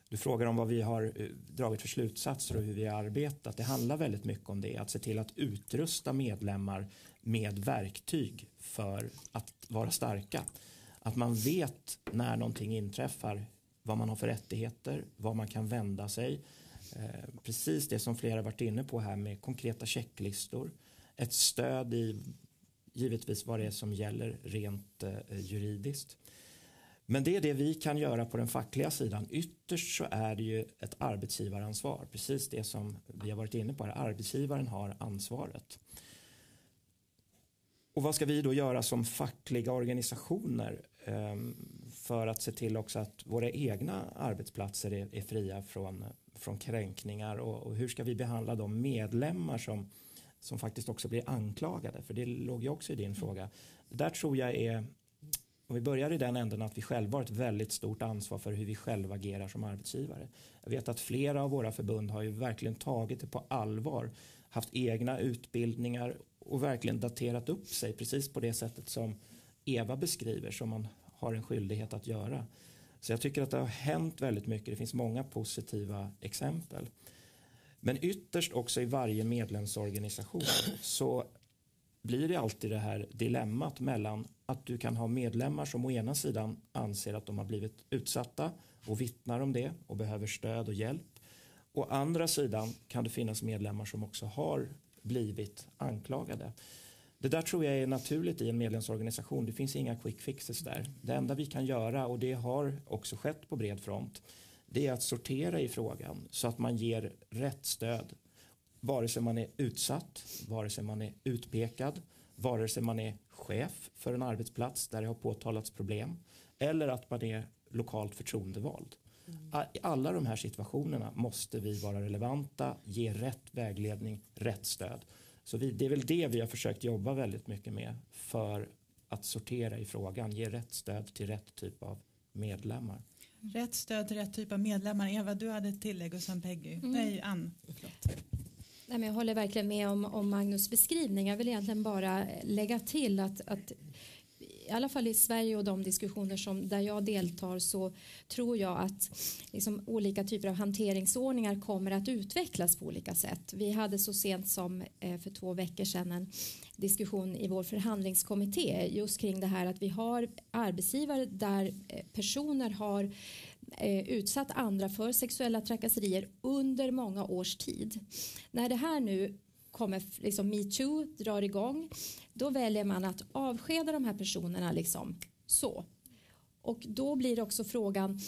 Du frågar om vad vi har eh, dragit för slutsatser och hur vi har arbetat. Det handlar väldigt mycket om det. Att se till att utrusta medlemmar med verktyg för att vara starka. Att man vet när någonting inträffar, vad man har för rättigheter, vad man kan vända sig. Eh, precis det som flera varit inne på här med konkreta checklistor. Ett stöd i givetvis vad det är som gäller rent eh, juridiskt. Men det är det vi kan göra på den fackliga sidan. Ytterst så är det ju ett arbetsgivaransvar. Precis det som vi har varit inne på här. Arbetsgivaren har ansvaret. Och vad ska vi då göra som fackliga organisationer ehm, för att se till också att våra egna arbetsplatser är, fria från, från kränkningar och, hur ska vi behandla de medlemmar som, som faktiskt också blir anklagade? För det låg ju också i din fråga. Där tror jag är, om vi börjar i den änden att vi själva har ett väldigt stort ansvar för hur vi själva agerar som arbetsgivare. Jag vet att flera av våra förbund har ju verkligen tagit det på allvar haft egna utbildningar och verkligen daterat upp sig precis på det sättet som Eva beskriver som man har en skyldighet att göra. Så jag tycker att det har hänt väldigt mycket. Det finns många positiva exempel. Men ytterst också i varje medlemsorganisation så blir det alltid det här dilemmat mellan att du kan ha medlemmar som å ena sidan anser att de har blivit utsatta och vittnar om det och behöver stöd och hjälp. Å andra sidan kan det finnas medlemmar som också har blivit anklagade. Det där tror jag är naturligt i en medlemsorganisation. Det finns inga quick fixes där. Det enda vi kan göra, och det har också skett på bred front, det är att sortera i frågan så att man ger rätt stöd. Vare sig man är utsatt, vare sig man är utpekad, vare sig man är chef för en arbetsplats där det har påtalats problem eller att man är lokalt förtroendevald. I alla de här situationerna måste vi vara relevanta, ge rätt vägledning, rätt stöd. Så vi, det är väl det vi har försökt jobba väldigt mycket med för att sortera i frågan, ge rätt stöd till rätt typ av medlemmar. Rätt stöd till rätt typ av medlemmar. Eva, du hade ett tillägg och sen Peggy. Mm. Nej, Ann. Förlåt. Nej, men jag håller verkligen med om, om Magnus beskrivning. Jag vill egentligen bara lägga till att, att i alla fall i Sverige och de diskussioner som där jag deltar så tror jag att liksom olika typer av hanteringsordningar kommer att utvecklas på olika sätt. Vi hade så sent som eh, för två veckor sedan en diskussion i vår förhandlingskommitté just kring det här att vi har arbetsgivare där eh, personer har eh, utsatt andra för sexuella trakasserier under många års tid. När det här nu kommer liksom metoo drar igång då väljer man att avskeda de här personerna liksom så. Och då blir också frågan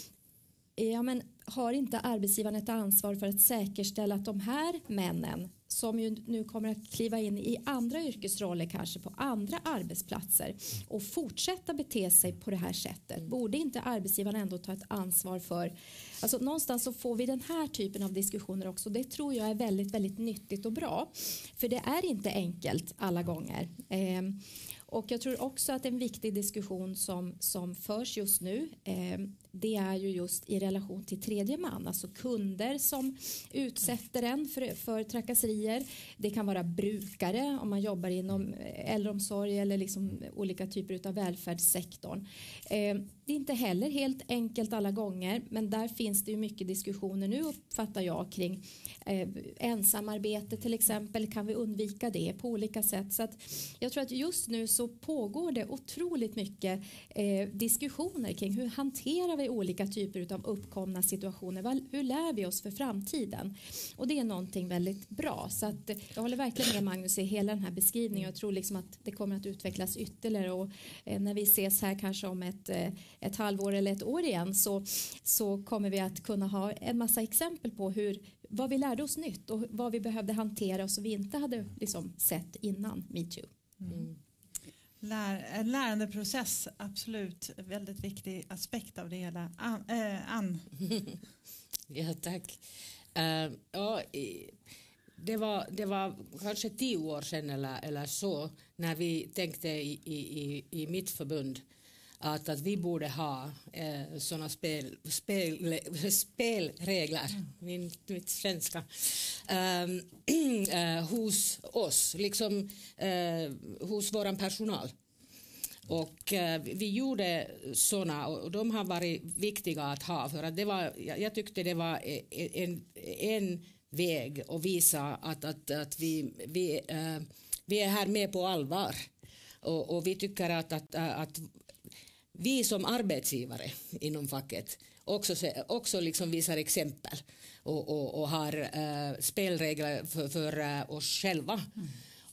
eh, ja, men har inte arbetsgivaren ett ansvar för att säkerställa att de här männen som ju nu kommer att kliva in i andra yrkesroller kanske på andra arbetsplatser och fortsätta bete sig på det här sättet. Borde inte arbetsgivaren ändå ta ett ansvar för Alltså någonstans så får vi den här typen av diskussioner också. Det tror jag är väldigt, väldigt nyttigt och bra. För det är inte enkelt alla gånger. Eh, och jag tror också att en viktig diskussion som, som förs just nu eh, det är ju just i relation till tredje man, alltså kunder som utsätter en för, för trakasserier. Det kan vara brukare om man jobbar inom äldreomsorg eller liksom olika typer av välfärdssektorn. Eh, det är inte heller helt enkelt alla gånger, men där finns det ju mycket diskussioner nu uppfattar jag kring eh, ensamarbete till exempel. Kan vi undvika det på olika sätt? Så att jag tror att just nu så pågår det otroligt mycket eh, diskussioner kring hur hanterar vi i olika typer av uppkomna situationer? Hur lär vi oss för framtiden? Och det är någonting väldigt bra. Så att eh, jag håller verkligen med Magnus i hela den här beskrivningen. Jag tror liksom att det kommer att utvecklas ytterligare och eh, när vi ses här kanske om ett, eh, ett halvår eller ett år igen så, så kommer vi att kunna ha en massa exempel på hur vad vi lärde oss nytt och vad vi behövde hantera och som vi inte hade liksom sett innan metoo. Mm. Lär, lärandeprocess, absolut väldigt viktig aspekt av det hela. Eh, Ann? Äh, [LAUGHS] Ann. ja, tack. Uh, ja, det, var, det var kanske tio år sedan eller, eller så när vi tänkte i, i, i mitt förbund att, att vi borde ha eh, sådana spel, spel, spelregler, mm. min, mitt svenska, ehm, [CLEARS THROAT] eh, hos oss, liksom eh, hos vår personal. Och eh, vi gjorde sådana och de har varit viktiga att ha för att det var, jag, jag tyckte det var en, en väg att visa att, att, att vi, vi, eh, vi är här med på allvar. Och, och vi tycker att, att, att vi som arbetsgivare inom facket också, också liksom visar exempel och, och, och har uh, spelregler för, för uh, oss själva. Mm.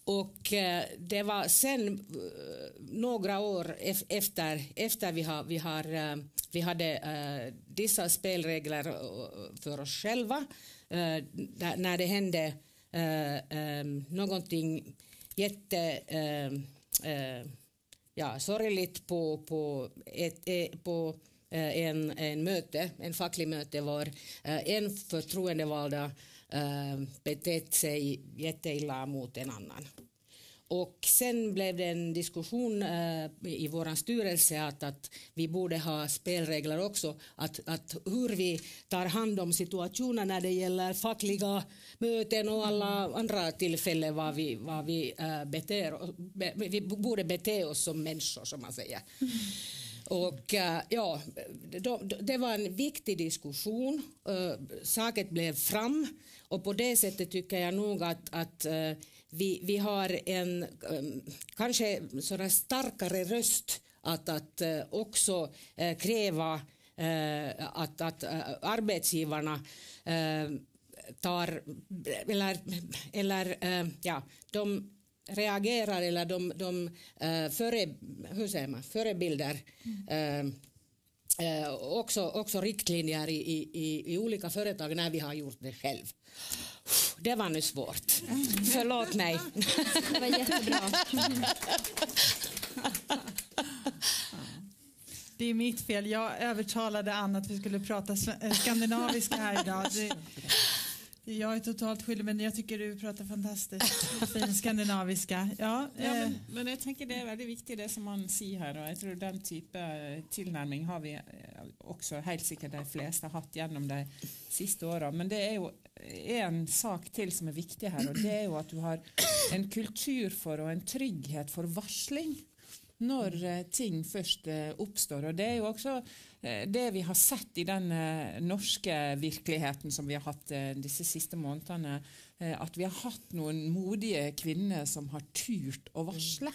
Och uh, det var sen några år efter, efter vi, har, vi, har, vi hade dessa spelregler för oss själva när det hände någonting jätte ja, sorgligt på, på, ett, eh, på eh, en, en möte, en facklig möte var eh, en förtroendevalda betett sig jätteilla mot en annan. Och sen blev det en diskussion eh, i vår styrelse att, att vi borde ha spelregler också, att, att hur vi tar hand om situationen när det gäller fackliga möten och alla andra tillfällen var vi, var vi, eh, beter, be, vi borde bete oss som människor, som man säger. Mm. Och eh, ja, då, det var en viktig diskussion. Saken saket blev fram och på det sättet tycker jag nog att, att eh, vi, vi har en um, kanske sådär starkare röst att, att uh, också uh, kräva uh, att, att arbetsgivarna tar eller, eller ja, de reagerar eller de, de före, hur säger man, förebilder mm. Också, också riktlinjer i, i, i olika företag när vi har gjort det själv. Det var nu svårt. Förlåt mig. Det var jättebra. Det är mitt fel. Jag övertalade Anna att vi skulle prata skandinaviska här idag. Det, Jag är totalt skyldig men jag tycker du pratar fantastiskt fin skandinaviska. Ja, ja men, eh. men, jag tänker det är väldigt viktigt det som man säger här och jag tror den typen tillnärmning har vi också helt säkert de flesta haft genom de sista åren. Men det är ju en sak till som är viktig här och det är ju att du har en kultur för och en trygghet för varsling när eh, ting först uppstår och det är ju också Eh, det vi har sett i den eh, norske virkeligheten som vi har hatt eh, disse siste månedene, at vi har hatt noen modige kvinner som har turt å varsle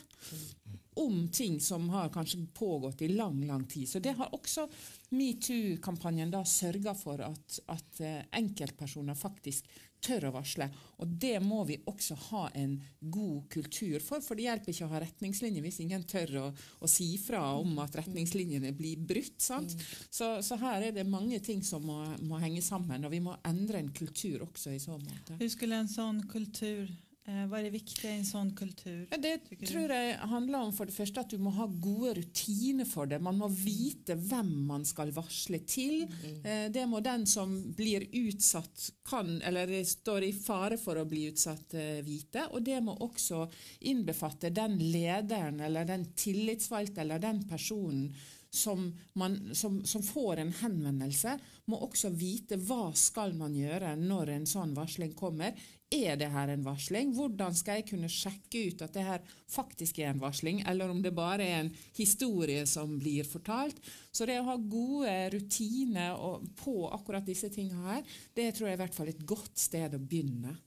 om ting som har kanskje pågått i lang lang tid. Så det har også metoo-kampanjen da sørga for at, at enkeltpersoner faktisk tør å varsle. Og det må vi også ha en god kultur for, for det hjelper ikke å ha retningslinjer hvis ingen tør å, å si fra om at retningslinjene blir brutt. sant? Så, så, her er det mange ting som må, må, henge sammen, og vi må endre en kultur også i så måte. Hur skulle en sånn kultur Eh, vad är det viktiga i en sån kultur? Ja, det tror jag handlar om för det första att du måste ha goda rutiner för det. Man måste veta vem man ska varsla till. Mm. Eh, det må den som blir utsatt kan eller står i fara för att bli utsatt eh, vita och det må också inbefatta den ledaren eller den tillitsvalgte eller den personen som, man, som, som, får en henvendelse, må også vite hva skal man gjøre når en sånn varsling kommer. Er det her en varsling? Hvordan skal jeg kunne sjekke ut at det her faktisk er en varsling, eller om det bare er en historie som blir fortalt? Så det å ha gode rutiner på akkurat disse tingene her, det tror jeg er i hvert fall et godt sted å begynne.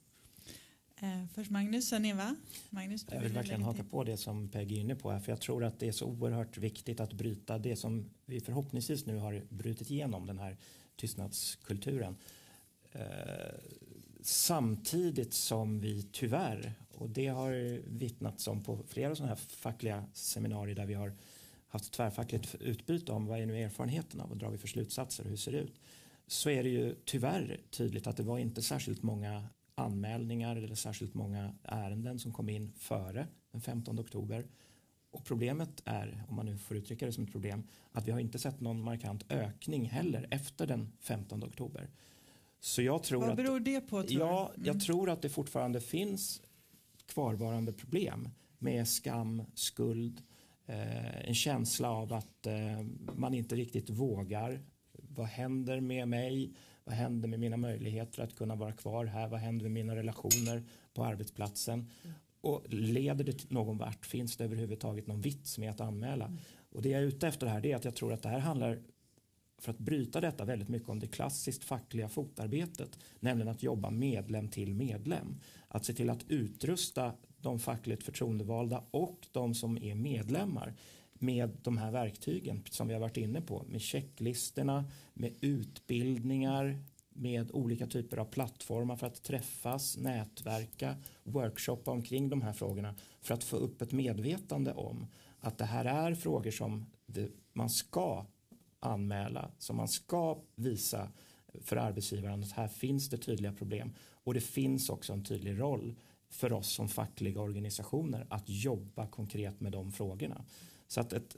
Eh, först Magnus, sen Eva. Magnus, jag vill verkligen haka på det som Peggy är inne på här, för jag tror att det är så oerhört viktigt att bryta det som vi förhoppningsvis nu har brutit igenom, den här tystnadskulturen. Eh, samtidigt som vi tyvärr, och det har vittnats om på flera sådana här fackliga seminarier där vi har haft tvärfackligt utbyte om vad är nu erfarenheterna, vad drar vi för slutsatser och hur ser det ut? Så är det ju tyvärr tydligt att det var inte särskilt många anmälningar eller särskilt många ärenden som kom in före den 15 oktober. Och problemet är, om man nu får uttrycka det som ett problem, att vi har inte sett någon markant ökning heller efter den 15 oktober. Så jag tror Vad beror det på? Tror ja, mm. jag tror att det fortfarande finns kvarvarande problem med skam, skuld, eh, en känsla av att eh, man inte riktigt vågar. Vad händer med mig? Vad händer med mina möjligheter att kunna vara kvar här? Vad händer med mina relationer på arbetsplatsen? Mm. Och leder det någon vart? Finns det överhuvudtaget någon vits med att anmäla? Mm. Och det jag är ute efter här är att jag tror att det här handlar för att bryta detta väldigt mycket om det klassiskt fackliga fotarbetet, nämligen att jobba medlem till medlem. Att se till att utrusta de fackligt förtroendevalda och de som är medlemmar med de här verktygen som vi har varit inne på, med checklistorna, med utbildningar, med olika typer av plattformar för att träffas, nätverka, workshoppa omkring de här frågorna för att få upp ett medvetande om att det här är frågor som man ska anmäla, som man ska visa för arbetsgivaren att här finns det tydliga problem och det finns också en tydlig roll för oss som fackliga organisationer att jobba konkret med de frågorna. Så att ett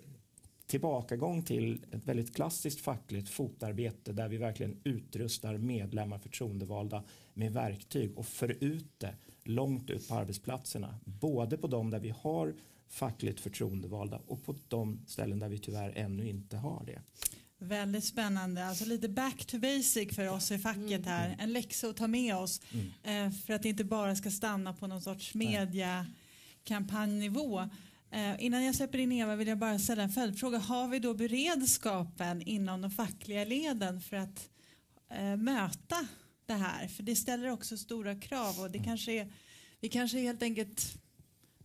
tillbakagång till ett väldigt klassiskt fackligt fotarbete där vi verkligen utrustar medlemmar, förtroendevalda med verktyg och för ut det långt ut på arbetsplatserna. Både på de där vi har fackligt förtroendevalda och på de ställen där vi tyvärr ännu inte har det. Väldigt spännande, alltså lite back to basic för oss i facket här. Mm. En läxa att ta med oss mm. Eh, för att det inte bara ska stanna på någon sorts mediakampanjnivå. Eh, innan jag släpper in Eva vill jag bara ställa en följdfråga. Har vi då beredskapen inom de fackliga leden för att eh, möta det här? För det ställer också stora krav och det kanske är, vi kanske helt enkelt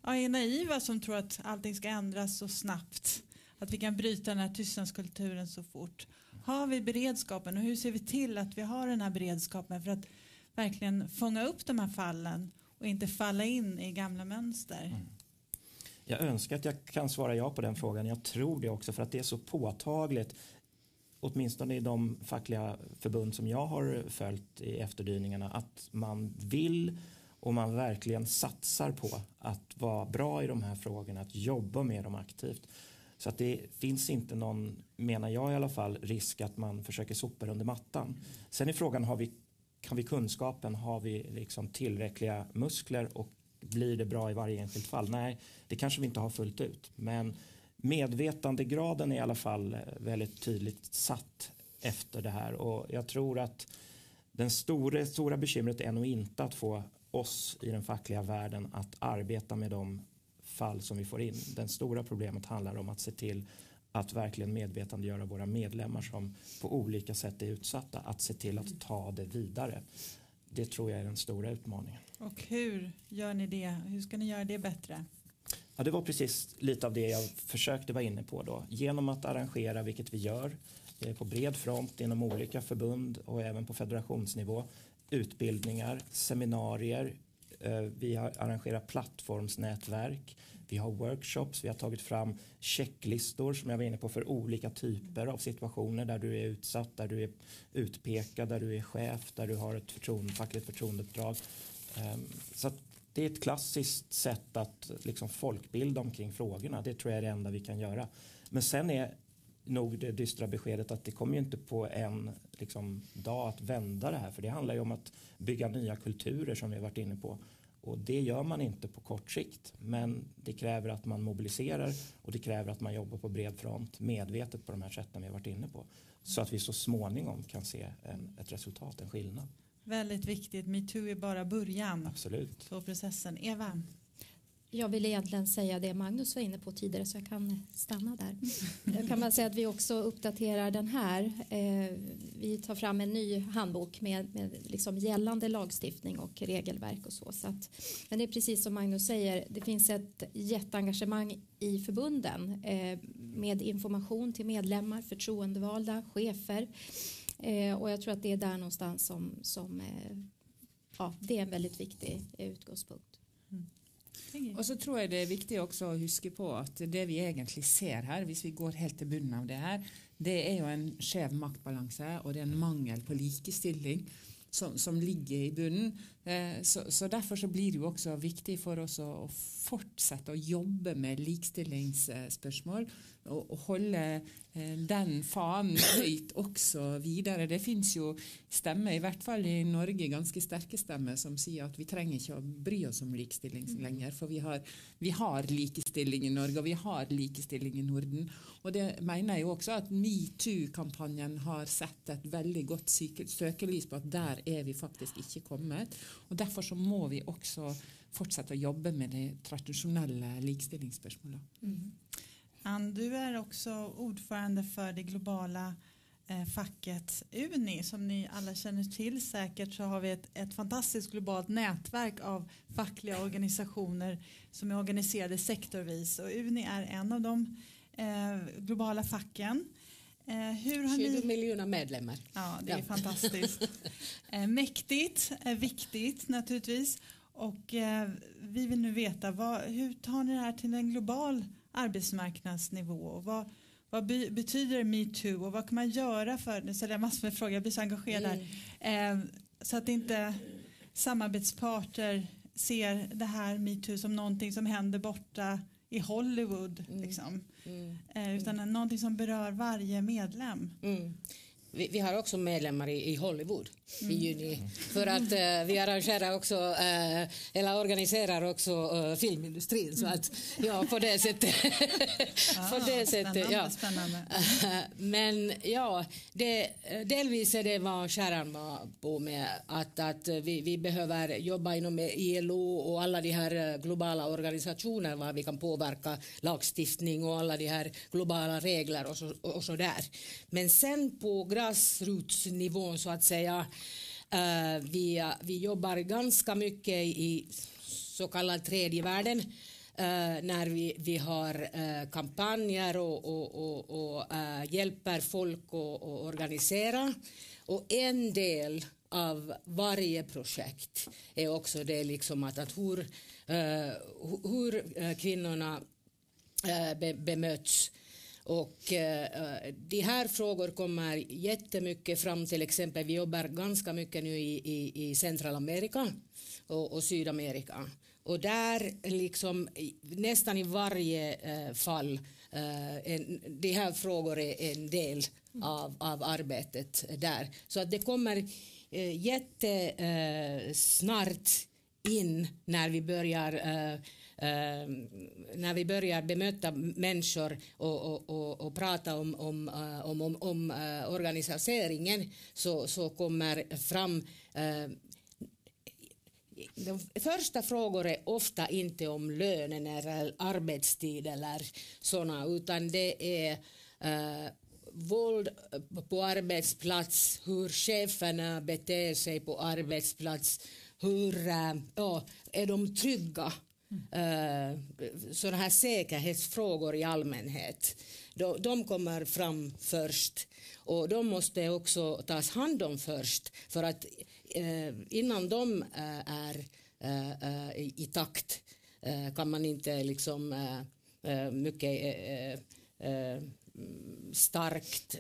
ja, är naiva som tror att allting ska ändras så snabbt. Att vi kan bryta den här tystnadskulturen så fort. Har vi beredskapen och hur ser vi till att vi har den här beredskapen för att verkligen fånga upp de här fallen och inte falla in i gamla mönster? Mm. Jag önskar att jag kan svara ja på den frågan. Jag tror det också för att det är så påtagligt åtminstone i de fackliga förbund som jag har följt i efterdyningarna att man vill och man verkligen satsar på att vara bra i de här frågorna, att jobba med dem aktivt. Så att det finns inte någon, menar jag i alla fall, risk att man försöker sopa under mattan. Sen är frågan, har vi kan vi kunskapen? Har vi liksom tillräckliga muskler och blir det bra i varje enskilt fall? Nej, det kanske vi inte har fullt ut. Men medvetandegraden är i alla fall eh, väldigt tydligt satt efter det här och jag tror att den stora, stora bekymret är nog inte att få oss i den fackliga världen att arbeta med de fall som vi får in. Den stora problemet handlar om att se till att verkligen medvetandegöra våra medlemmar som på olika sätt är utsatta, att se till att ta det vidare. Det tror jag är den stora utmaningen. Och hur gör ni det? Hur ska ni göra det bättre? Ja, det var precis lite av det jag försökte vara inne på då. Genom att arrangera, vilket vi gör, eh, på bred front inom olika förbund och även på federationsnivå, utbildningar, seminarier, eh, vi har arrangerat plattformsnätverk, vi har workshops, vi har tagit fram checklistor som jag var inne på för olika typer av situationer där du är utsatt, där du är utpekad, där du är chef, där du har ett förtroende, fackligt förtroendeuppdrag. Ehm, så så det är ett klassiskt sätt att liksom folkbilda omkring frågorna. Det tror jag är det enda vi kan göra. Men sen är nog det dystra beskedet att det kommer ju inte på en liksom, dag att vända det här. För det handlar ju om att bygga nya kulturer som vi har varit inne på. Och det gör man inte på kort sikt. Men det kräver att man mobiliserar och det kräver att man jobbar på bred front medvetet på de här sätten vi har varit inne på. Så att vi så småningom kan se en, ett resultat, en skillnad. Väldigt viktigt. Metoo är bara början Absolut. på processen. Eva? Jag vill egentligen säga det Magnus var inne på tidigare så jag kan stanna där. Jag kan bara säga att vi också uppdaterar den här. Eh, vi tar fram en ny handbok med, med liksom gällande lagstiftning och regelverk och så. så att, men det är precis som Magnus säger, det finns ett jätteengagemang i förbunden eh, med information till medlemmar, förtroendevalda, chefer. Eh, och jag tror att det är där någonstans som, som ja, det är en väldigt viktig utgångspunkt. Og så tror jeg det er viktig også å huske på at det vi egentlig ser her, hvis vi går helt til bunnen av det her, det er jo en skjev maktbalanse og det er en mangel på likestilling som, som ligger i bunnen. Eh, så, så, Derfor så blir det jo også viktig for oss å, å fortsette å jobbe med likestillingsspørsmål og, og holde eh, den fanen høyt også videre. Det fins jo stemmer, i hvert fall i Norge, ganske sterke stemmer som sier at vi trenger ikke å bry oss om likestilling mm. lenger. For vi har, vi har likestilling i Norge, og vi har likestilling i Norden. Og det mener jeg jo også at metoo-kampanjen har sett et veldig godt søkelys på at der er vi faktisk ikke kommet. Og Derfor så må vi også fortsette å jobbe med de tradisjonelle likestillingsspørsmålene. Mm. Ann, du är också ordförande för det globala eh, facket UNI. Som ni alla känner till säkert så har vi ett, ett fantastiskt globalt nätverk av fackliga organisationer som är organiserade sektorvis. Och UNI är en av de eh, globala facken. Eh, hur har 20 ni... miljoner medlemmar. Ja, det är ja. fantastiskt. [LAUGHS] Eh, mäktigt, eh, viktigt naturligtvis. Och eh, vi vill nu veta vad, hur tar ni det här till en global arbetsmarknadsnivå? Och vad, vad be, betyder metoo och vad kan man göra för, nu ställer jag massor med frågor, jag blir så engagerad mm. eh, så att inte samarbetsparter ser det här metoo som någonting som händer borta i Hollywood. Mm. Liksom. Mm. Eh, utan mm. någonting som berör varje medlem. Mm vi, vi, har också medlemmar i, i Hollywood mm. i juni. För att uh, vi arrangerar också, uh, eller organiserar också uh, filmindustrin. Så att, ja, på det sättet. [LAUGHS] på det sättet ja. [LAUGHS] Men ja, det, delvis är det vad Sharon var på med. Att, att vi, vi behöver jobba inom ILO och alla de här globala organisationer var vi kan påverka lagstiftning och alla de här globala regler och så, och så där. Men sen på grassrootsnivån så att säga. Uh, vi, vi jobbar ganska mycket i så kallad tredje världen. Uh, när vi, vi har uh, kampanjer och, och, och, och hjälper folk att organisera. Och en del av varje projekt är också det liksom att, att hur, hur kvinnorna be, bemöts och eh, de här frågor kommer jättemycket fram, till exempel vi jobbar ganska mycket nu i, i, i Centralamerika och, och Sydamerika. Och där liksom nästan i varje eh, fall, eh, en, de här frågorna är en del av, av arbetet där. Så att det kommer eh, jättesnart eh, in när vi börjar eh, eh, när vi börjar bemöta människor och, och, och, och prata om, om, eh, om, om, om eh, organiseringen så, så kommer fram ehm, de första frågor är ofta inte om lönen eller arbetstid eller såna utan det är eh, våld på arbetsplats, hur cheferna beter sig på arbetsplats, hur eh, ja, är de trygga? Eh, mm. sådana här säkerhetsfrågor i allmänhet. De, de kommer fram först och de måste också tas hand om först för att eh, innan de eh, är i, i, takt kan man inte liksom mycket starkt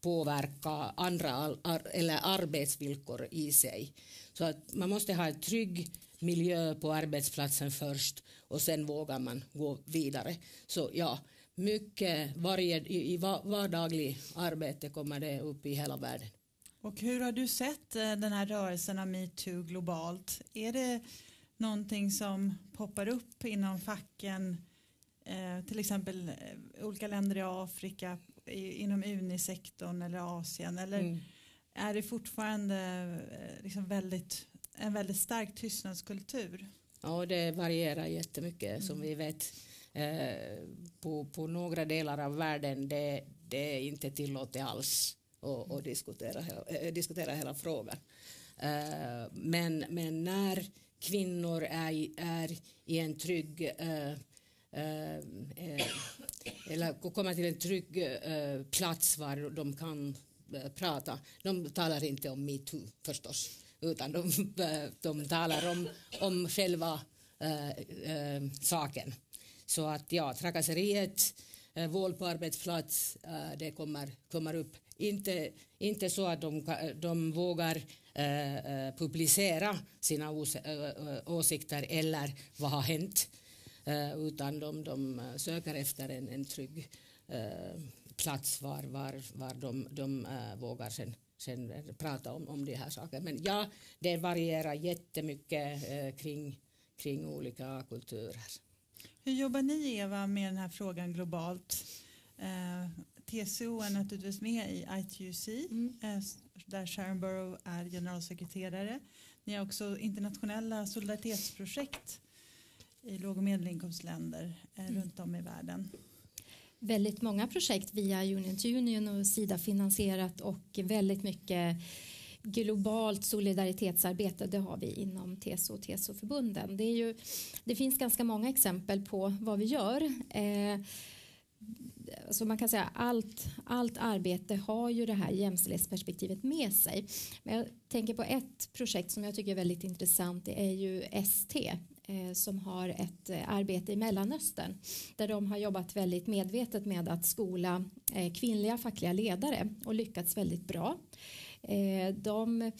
påverka andra ar, eller arbetsvillkor i sig. Så att man måste ha en trygg miljö på arbetsplatsen först och sen vågar man gå vidare. Så ja, mycket varje, i, i vardaglig arbete kommer det upp i hela världen. Och hur har du sett eh, den här rörelsen av metoo globalt? Är det någonting som poppar upp inom facken, eh, till exempel eh, olika länder i Afrika, inom unisektorn eller Asien? Eller mm. är det fortfarande liksom väldigt en väldigt stark tystnadskultur. Ja, det varierar jättemycket mm. som vi vet. Eh, på, på några delar av världen det, det är inte tillåtet alls att, att diskutera, äh, diskutera hela frågan. Eh, men, men när kvinnor är, är i en trygg äh, äh, eller kommer till en trygg plats var de kan prata. De talar inte om metoo förstås utan de, eh, de talar om, om själva äh, äh, saken. Så att ja, trakasseriet, äh, våld på arbetsplats, äh, det kommer, kommer upp. Inte, inte så att de, de vågar äh, publicera sina ås, åsikter eller vad har hänt, utan de, de söker efter en, en trygg plats var, var, var de, de vågar sen sen prata om, om de här sakerna. Men ja, det varierar jättemycket eh, kring, kring olika kulturer. Hur jobbar ni Eva med den här frågan globalt? Eh, TCO är naturligtvis med i ITUC mm. eh, där Sharon Burrow är generalsekreterare. Ni har också internationella solidaritetsprojekt i låg och medelinkomstländer eh, mm. runt om i världen väldigt många projekt via Union to Union och Sida finansierat och väldigt mycket globalt solidaritetsarbete det har vi inom TSO och TSO-förbunden. Det, är ju, det finns ganska många exempel på vad vi gör. Eh, så man kan säga allt, allt arbete har ju det här jämställdhetsperspektivet med sig. Men jag tänker på ett projekt som jag tycker är väldigt intressant. Det är ju ST, Eh, som har ett eh, arbete i Mellanöstern där de har jobbat väldigt medvetet med att skola eh, kvinnliga fackliga ledare och lyckats väldigt bra. De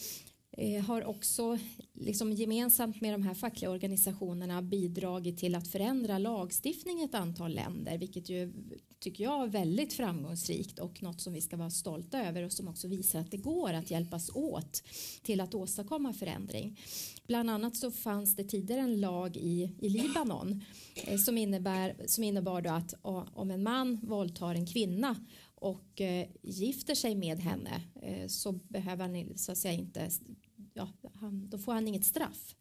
Eh, har också liksom gemensamt med de här fackliga organisationerna bidragit till att förändra lagstiftning i ett antal länder vilket ju tycker jag är väldigt framgångsrikt och något som vi ska vara stolta över och som också visar att det går att hjälpas åt till att åstadkomma förändring. Bland annat så fanns det tidigare en lag i, i Libanon eh, som, innebär, som innebar då att om en man våldtar en kvinna och eh, gifter sig med henne eh, så behöver han så att säga inte ja, han, då får han inget straff.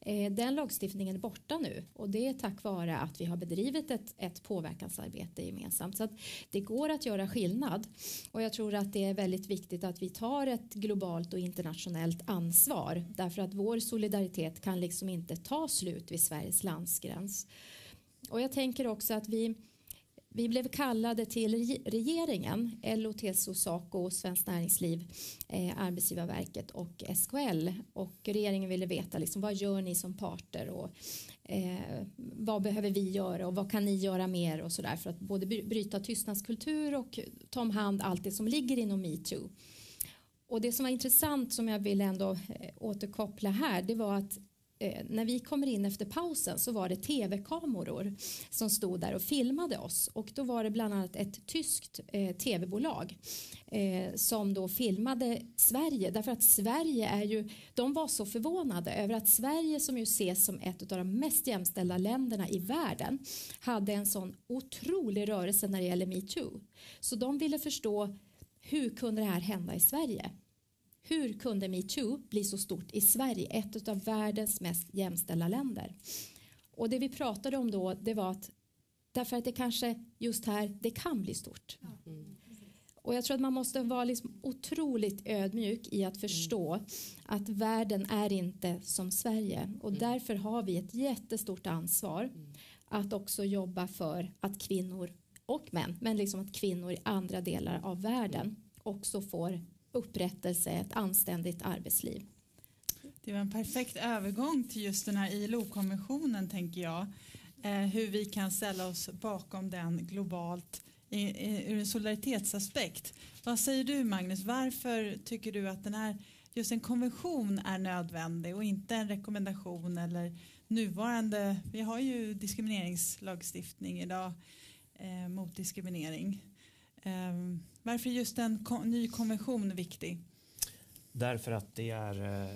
Eh, den lagstiftningen är borta nu och det är tack vare att vi har bedrivit ett, ett påverkansarbete gemensamt. Så att det går att göra skillnad och jag tror att det är väldigt viktigt att vi tar ett globalt och internationellt ansvar därför att vår solidaritet kan liksom inte ta slut vid Sveriges landsgräns. Och jag tänker också att vi vi blev kallade till regeringen, LO, TCO, SACO, Svenskt Näringsliv, eh, Arbetsgivarverket och SKL. Och regeringen ville veta liksom, vad gör ni som parter och eh, vad behöver vi göra och vad kan ni göra mer och sådär för att både bryta tystnadskultur och ta om hand allt det som ligger inom metoo. Och det som var intressant som jag vill ändå eh, återkoppla här det var att eh, när vi kommer in efter pausen så var det tv-kameror som stod där och filmade oss och då var det bland annat ett tyskt eh, tv-bolag eh, som då filmade Sverige därför att Sverige är ju, de var så förvånade över att Sverige som ju ses som ett av de mest jämställda länderna i världen hade en sån otrolig rörelse när det gäller metoo. Så de ville förstå hur kunde det här hända i Sverige? Hur kunde metoo bli så stort i Sverige, ett av världens mest jämställda länder? Och det vi pratade om då, det var att därför att det kanske just här, det kan bli stort. Mm. Och jag tror att man måste vara liksom otroligt ödmjuk i att förstå mm. att världen är inte som Sverige och mm. därför har vi ett jättestort ansvar mm. att också jobba för att kvinnor och män, men liksom att kvinnor i andra delar av världen också får upprättelse, ett anständigt arbetsliv. Det var en perfekt övergång till just den här ILO-konventionen tänker jag. Eh, hur vi kan ställa oss bakom den globalt ur en solidaritetsaspekt. Vad säger du Magnus, varför tycker du att den här, just en konvention är nödvändig och inte en rekommendation eller nuvarande, vi har ju diskrimineringslagstiftning idag eh, mot diskriminering. Ehm, varför är just en ny konvention viktig? Därför att det är eh,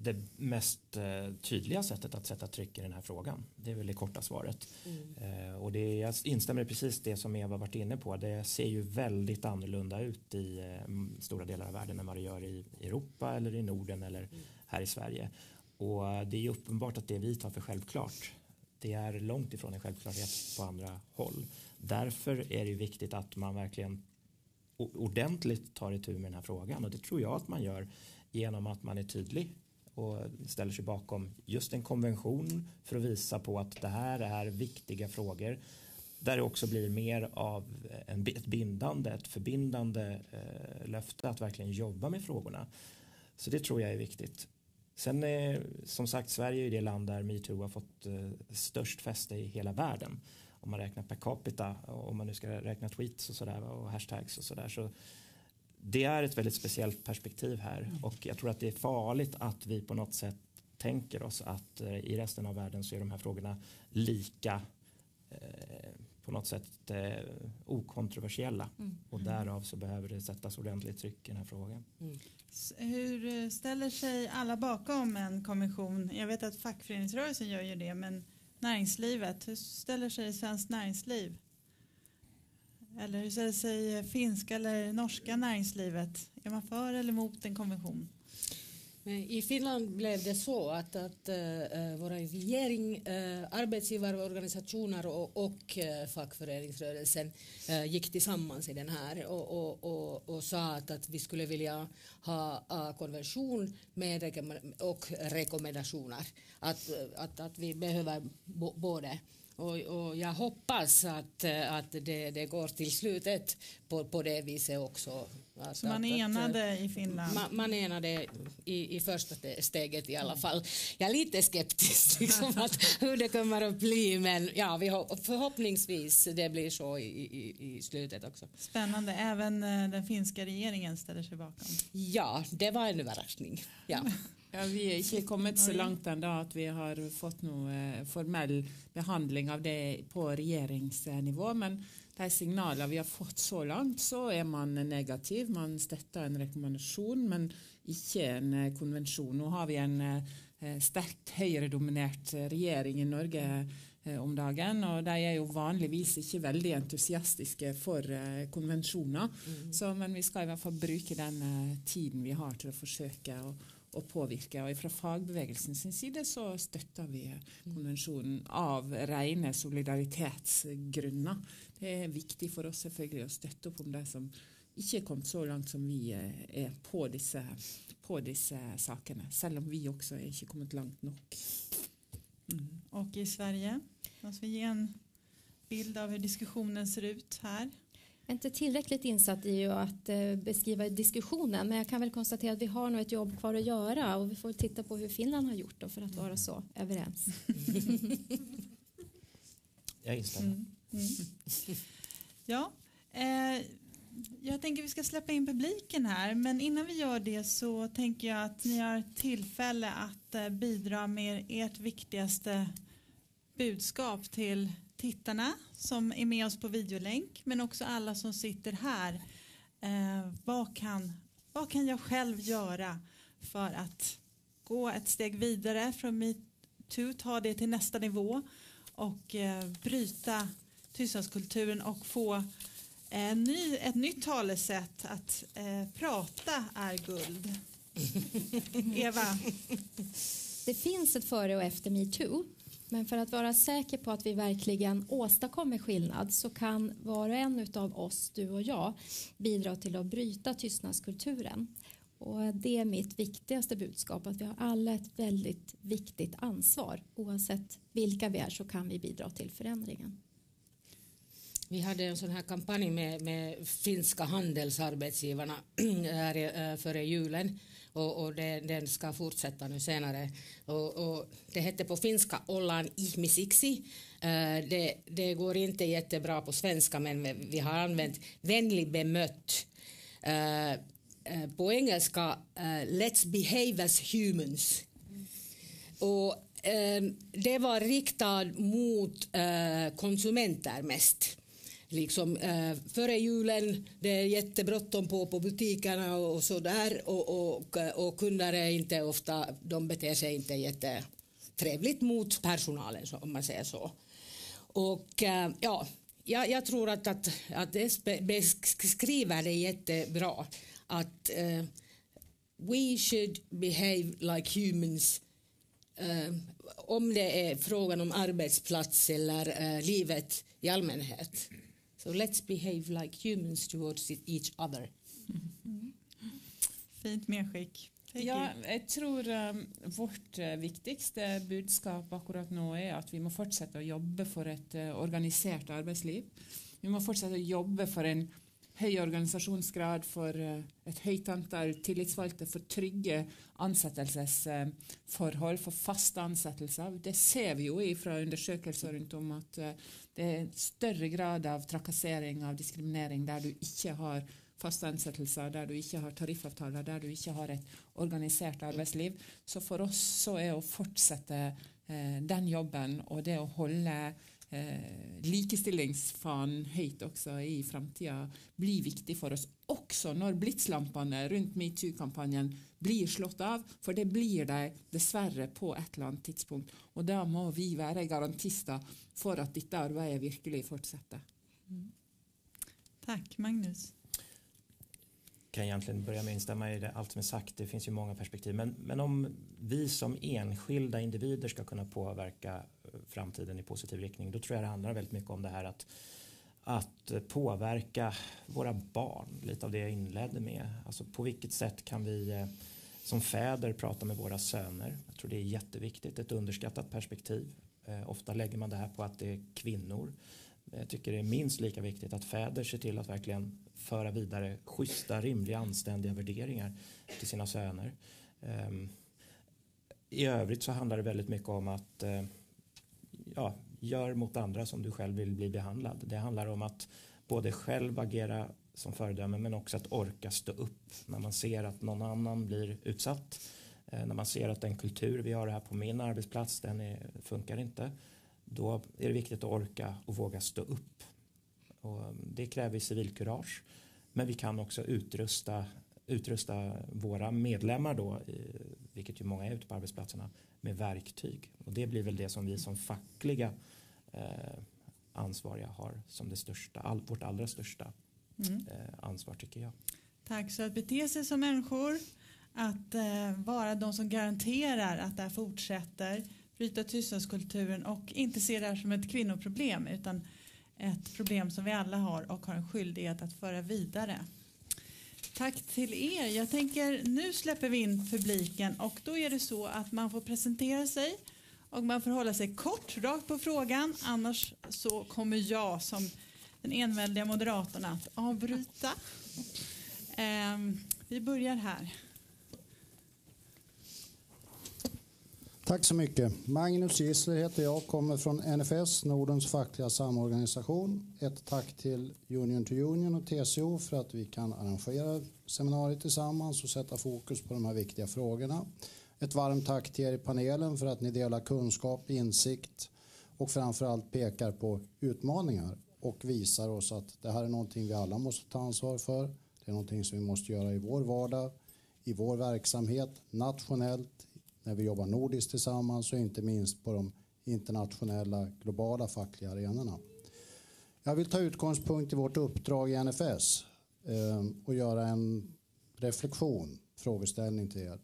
det mest eh, tydliga sättet att sätta tryck i den här frågan. Det är väl det korta svaret. Mm. Eh, och det, jag instämmer i precis det som Eva varit inne på. Det ser ju väldigt annorlunda ut i stora delar av världen än vad det gör i Europa eller i Norden eller mm. här i Sverige. Och det är ju uppenbart att det vi tar för självklart det är långt ifrån en självklarhet på andra håll. Därför är det viktigt att man verkligen ordentligt tar itu med den här frågan och det tror jag att man gör genom att man är tydlig och ställer sig bakom just en konvention för att visa på att det här är viktiga frågor där det också blir mer av en, ett bindande, ett förbindande eh, löfte att verkligen jobba med frågorna. Så det tror jag är viktigt. Sen är som sagt Sverige är det land där metoo har fått eh, störst fäste i hela världen om man räknar per capita om man nu ska räkna tweets och sådär och hashtags och sådär så det är ett väldigt speciellt perspektiv här mm. och jag tror att det är farligt att vi på något sätt tänker oss att eh, i resten av världen så är de här frågorna lika eh, på något sätt eh, okontroversiella mm. och därav så behöver det sättas ordentligt tryck i den här frågan. Mm. Hur eh, ställer sig alla bakom en kommission? Jag vet att fackföreningsrörelsen gör ju det men näringslivet, hur ställer sig svenskt näringsliv? Eller hur ställer sig finska eller norska näringslivet? Är man för eller emot en konvention? I Finland blev det så att, att äh, våra regering, äh, arbetsgivarorganisationer och, och äh, fackföreningsrörelsen äh, gick tillsammans i den här och, och, och, och sa att, att vi skulle vilja ha äh, konvention med och rekommendationer. Att, att, att vi behöver både. Och, och, jag hoppas att, att det, det går till slutet på, på det viset också. Att, Så man är enade i Finland? Man, man är enade i, i första steget i alla fall. Jag är lite skeptisk [LAUGHS] liksom, att hur det kommer att bli men ja, vi förhoppningsvis det blir så i, i, i slutet också. Spännande, även eh, den finska regeringen ställer sig bakom? Ja, det var en överraskning. Ja. [LAUGHS] Ja, vi er ikke kommet så langt ennå at vi har fått noe eh, formell behandling av det på regjeringsnivå. Men de signaler vi har fått så langt, så er man negativ. Man støtter en rekommendasjon, men ikke en eh, konvensjon. Nå har vi en eh, sterkt høyredominert regjering i Norge om dagen, og de er jo vanligvis ikke veldig entusiastiske for konvensjoner. Mm. Så, men vi skal i hvert fall bruke den tiden vi har til å forsøke å å påvirke. Og fra fagbevegelsen sin side så støtter vi konvensjonen av rene solidaritetsgrunner. Det er viktig for oss selvfølgelig å støtte opp om de som ikke er kommet så langt som vi eh, er på disse, på disse sakene. Selv om vi også er ikke kommet langt nok. Mm. Och i Sverige, jag ska ge en bild av hur diskussionen ser ut här inte tillräckligt insatt i att eh, beskriva diskussionen men jag kan väl konstatera att vi har nog ett jobb kvar att göra och vi får titta på hur Finland har gjort då för att vara så överens. [LAUGHS] jag instämmer. Mm. Mm. Ja, eh, jag tänker vi ska släppa in publiken här men innan vi gör det så tänker jag att ni har tillfälle att eh, bidra med ert viktigaste budskap till tittarna som är med oss på videolänk men också alla som sitter här. Eh, vad, kan, vad kan jag själv göra för att gå ett steg vidare från metoo, ta det till nästa nivå och eh, bryta tystnadskulturen och få eh, ny, ett nytt talesätt att eh, prata är guld. [LAUGHS] Eva? Det finns ett före och efter metoo. Men för att vara säker på att vi verkligen åstadkommer skillnad så kan var och en av oss, du och jag, bidra till att bryta tystnadskulturen. Och det är mitt viktigaste budskap, att vi har alla ett väldigt viktigt ansvar. Oavsett vilka vi är så kan vi bidra till förändringen. Vi hade en sån här kampanj med, med finska handelsarbetsgivarna [CLEARS THROAT] här eh, före julen och, och det, den ska fortsätta nu senare. Och, och det hette på finska Ollaan ihmisiksi. Eh, det, det går inte jättebra på svenska men vi har använt vänlig bemött. Eh, på engelska Let's behave as humans. Och det var riktat mot konsumenter mest liksom, eh, före julen, det är jättebråttom på, på butikerna och, och så där och, och, eh, och kunder är inte ofta, de beter sig inte jättetrevligt mot personalen så, om man säger så. Och eh, ja, jag, jag, tror att, att, att det beskriver det jättebra att eh, we should behave like humans eh, om det är frågan om arbetsplats eller eh, livet i allmänhet. So let's behave like humans towards each other. Mm. [LAUGHS] Fint medskick. Ja, jeg tror um, vårt uh, viktigste budskap akkurat nå er at vi må fortsette å jobbe for et uh, organisert arbeidsliv. Vi må fortsette å jobbe for en høy organisasjonsgrad, for uh, et høyt antall tillitsvalgte, for trygge ansettelsesforhold, for faste ansettelser. Det ser vi jo fra undersøkelser rundt om at det är större grad av trakassering, av diskriminering, där du inte har fasta ansettelser, där du inte har tariffavtaler, där du inte har ett organiserat arbetsliv. Så för oss så är att fortsätta eh, den jobben och det att hålla eh, likestillingsfan högt också i framtiden blir viktigt för oss. också när blitslampene runt metoo-kampanjen blir slått av, for det blir de dessverre på et eller annet tidspunkt. Og da må vi være garantister for att detta arbete virkelig fortsätter. Mm. Tack, Magnus. Jag kan egentligen börja med att instämma i det, allt som är sagt. Det finns ju många perspektiv. Men, men om vi som enskilda individer ska kunna påverka eh, framtiden i positiv riktning, då tror jag det handlar väldigt mycket om det här att att påverka våra barn, lite av det jag inledde med. Alltså på vilket sätt kan vi eh, som fäder prata med våra söner? Jag tror det är jätteviktigt, ett underskattat perspektiv. Eh, ofta lägger man det här på att det är kvinnor. Eh, jag tycker det är minst lika viktigt att fäder ser till att verkligen föra vidare schyssta, rimliga, anständiga värderingar till sina söner. Ehm, I övrigt så handlar det väldigt mycket om att eh, ja, gör mot andra som du själv vill bli behandlad. Det handlar om att både själv agera som föredöme men också att orka stå upp när man ser att någon annan blir utsatt eh, när man ser att den kultur vi har här på min arbetsplats den är, funkar inte då är det viktigt att orka och våga stå upp. Och eh, det kräver civilkurage men vi kan också utrusta, utrusta våra medlemmar då, vilket ju många är ute på arbetsplatserna, med verktyg. Och det blir väl det som vi som fackliga eh, ansvariga har som det största, all, vårt allra största mm. eh, ansvar tycker jag. Tack, så att bete sig som människor att eh, vara de som garanterar att det här fortsätter, bryta tystnadskulturen och inte se det här som ett kvinnoproblem utan ett problem som vi alla har och har en skyldighet att föra vidare. Tack till er. Jag tänker nu släpper vi in publiken och då är det så att man får presentera sig och man får hålla sig kort, rakt på frågan. Annars så kommer jag som den enväldiga moderatorn att avbryta. Eh, vi börjar här. Tack så mycket. Magnus Gissler heter jag, kommer från NFS, Nordens fackliga samorganisation. Ett tack till Union to Union och TCO för att vi kan arrangera seminariet tillsammans och sätta fokus på de här viktiga frågorna. Ett varmt tack till er i panelen för att ni delar kunskap, insikt och framförallt pekar på utmaningar och visar oss att det här är någonting vi alla måste ta ansvar för. Det är någonting som vi måste göra i vår vardag, i vår verksamhet, nationellt, när vi jobbar nordiskt tillsammans och inte minst på de internationella globala fackliga arenorna. Jag vill ta utgångspunkt i vårt uppdrag i NFS eh, och göra en reflektion, frågeställning till er.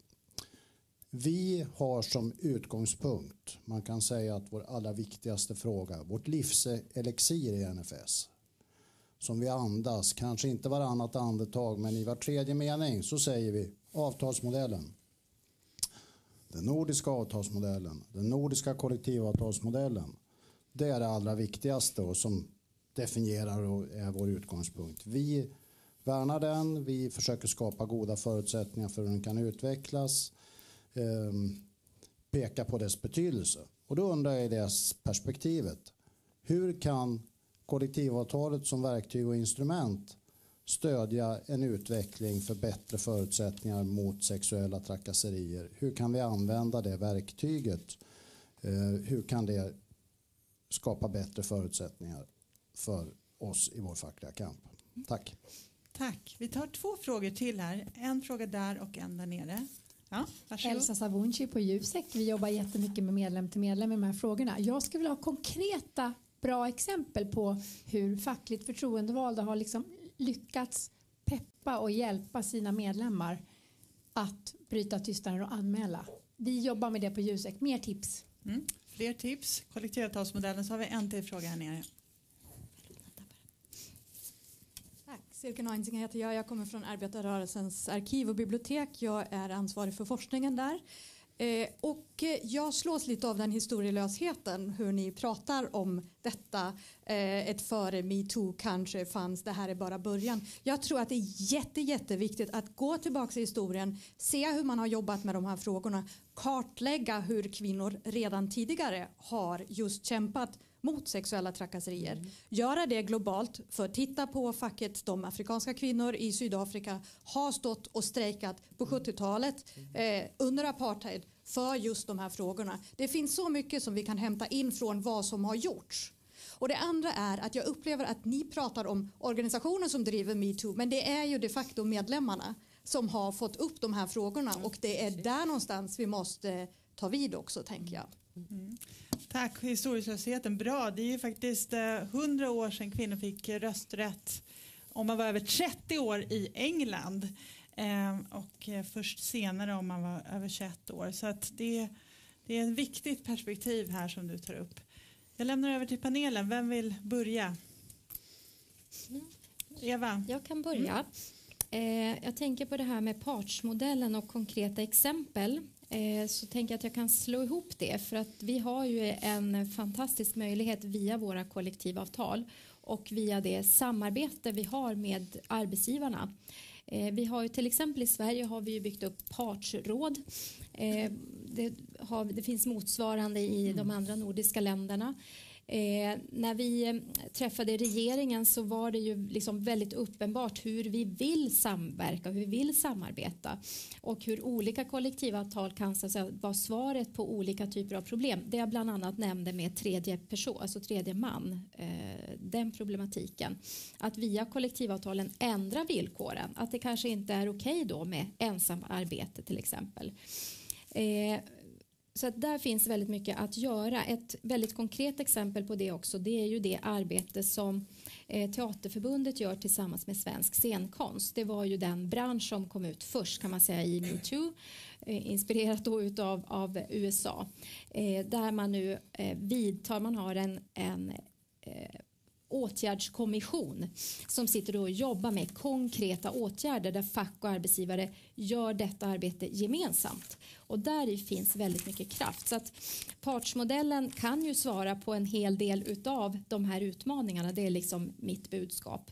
Vi har som utgångspunkt, man kan säga att vår allra viktigaste fråga, vårt livselixir i NFS, som vi andas, kanske inte varannat andetag, men i var tredje mening så säger vi avtalsmodellen. Den nordiska avtalsmodellen, den nordiska kollektivavtalsmodellen. Det är det allra viktigaste och som definierar och är vår utgångspunkt. Vi värnar den, vi försöker skapa goda förutsättningar för hur den kan utvecklas, pekar peka på dess betydelse. Och då undrar jag i det perspektivet, hur kan kollektivavtalet som verktyg och instrument stödja en utveckling för bättre förutsättningar mot sexuella trakasserier? Hur kan vi använda det verktyget? Eh, hur kan det skapa bättre förutsättningar för oss i vår fackliga kamp? Tack. Tack. Vi tar två frågor till här. En fråga där och en där nere. Ja, Elsa Savunci på Jusek. Vi jobbar jättemycket med medlem till medlem i de här frågorna. Jag skulle vilja ha konkreta bra exempel på hur fackligt förtroendevalda har liksom lyckats peppa och hjälpa sina medlemmar att bryta tystnaden och anmäla. Vi jobbar med det på Jusek. Mer tips. Mm. Fler tips. Kollektivavtalsmodellen. Så har vi en till fråga här nere. Silke heter jag. Jag kommer från arbetarrörelsens arkiv och bibliotek. Jag är ansvarig för forskningen där. Eh, och eh, jag slås lite av den historielösheten hur ni pratar om detta. Eh, ett före metoo kanske fanns, det här är bara början. Jag tror att det är jätte, jätteviktigt att gå tillbaka i historien, se hur man har jobbat med de här frågorna, kartlägga hur kvinnor redan tidigare har just kämpat mot sexuella trakasserier. Mm. Göra det globalt, för titta på facket, de afrikanska kvinnor i Sydafrika har stått och strejkat på 70-talet mm. eh, under apartheid för just de här frågorna. Det finns så mycket som vi kan hämta in från vad som har gjorts. Och det andra är att jag upplever att ni pratar om organisationer som driver metoo men det är ju de facto medlemmarna som har fått upp de här frågorna och det är där någonstans vi måste ta vid också tänker jag. Mm. Tack, historielösheten. Bra, det är ju faktiskt eh, hundra år sedan kvinnor fick rösträtt om man var över 30 år i England ehm, och eh, först senare om man var över 21 år. Så att det, det är ett viktigt perspektiv här som du tar upp. Jag lämnar över till panelen. Vem vill börja? Eva? Jag kan börja. Mm. Eh, jag tänker på det här med partsmodellen och konkreta exempel. Eh, så tänker jag att jag kan slå ihop det för att vi har ju en fantastisk möjlighet via våra kollektivavtal och via det samarbete vi har med arbetsgivarna. Eh, vi har ju till exempel i Sverige har vi byggt upp partsråd. Eh, det, har, det finns motsvarande i de andra nordiska länderna. Eh, när vi eh, träffade regeringen så var det ju liksom väldigt uppenbart hur vi vill samverka, hur vi vill samarbeta och hur olika kollektivavtal kan så säga, vara svaret på olika typer av problem. Det jag bland annat nämnde med tredje person, alltså tredje man, eh, den problematiken. Att via kollektivavtalen ändra villkoren, att det kanske inte är okej okay då med ensamarbete till exempel. Eh, så att där finns väldigt mycket att göra. Ett väldigt konkret exempel på det också det är ju det arbete som eh, Teaterförbundet gör tillsammans med svensk scenkonst. Det var ju den bransch som kom ut först kan man säga i metoo eh, inspirerat då utav av USA eh, där man nu vidtar, man har en, en åtgärdskommission som sitter och jobbar med konkreta åtgärder där fack och arbetsgivare gör detta arbete gemensamt. Och där finns väldigt mycket kraft. Så att partsmodellen kan ju svara på en hel del av de här utmaningarna. Det är liksom mitt budskap.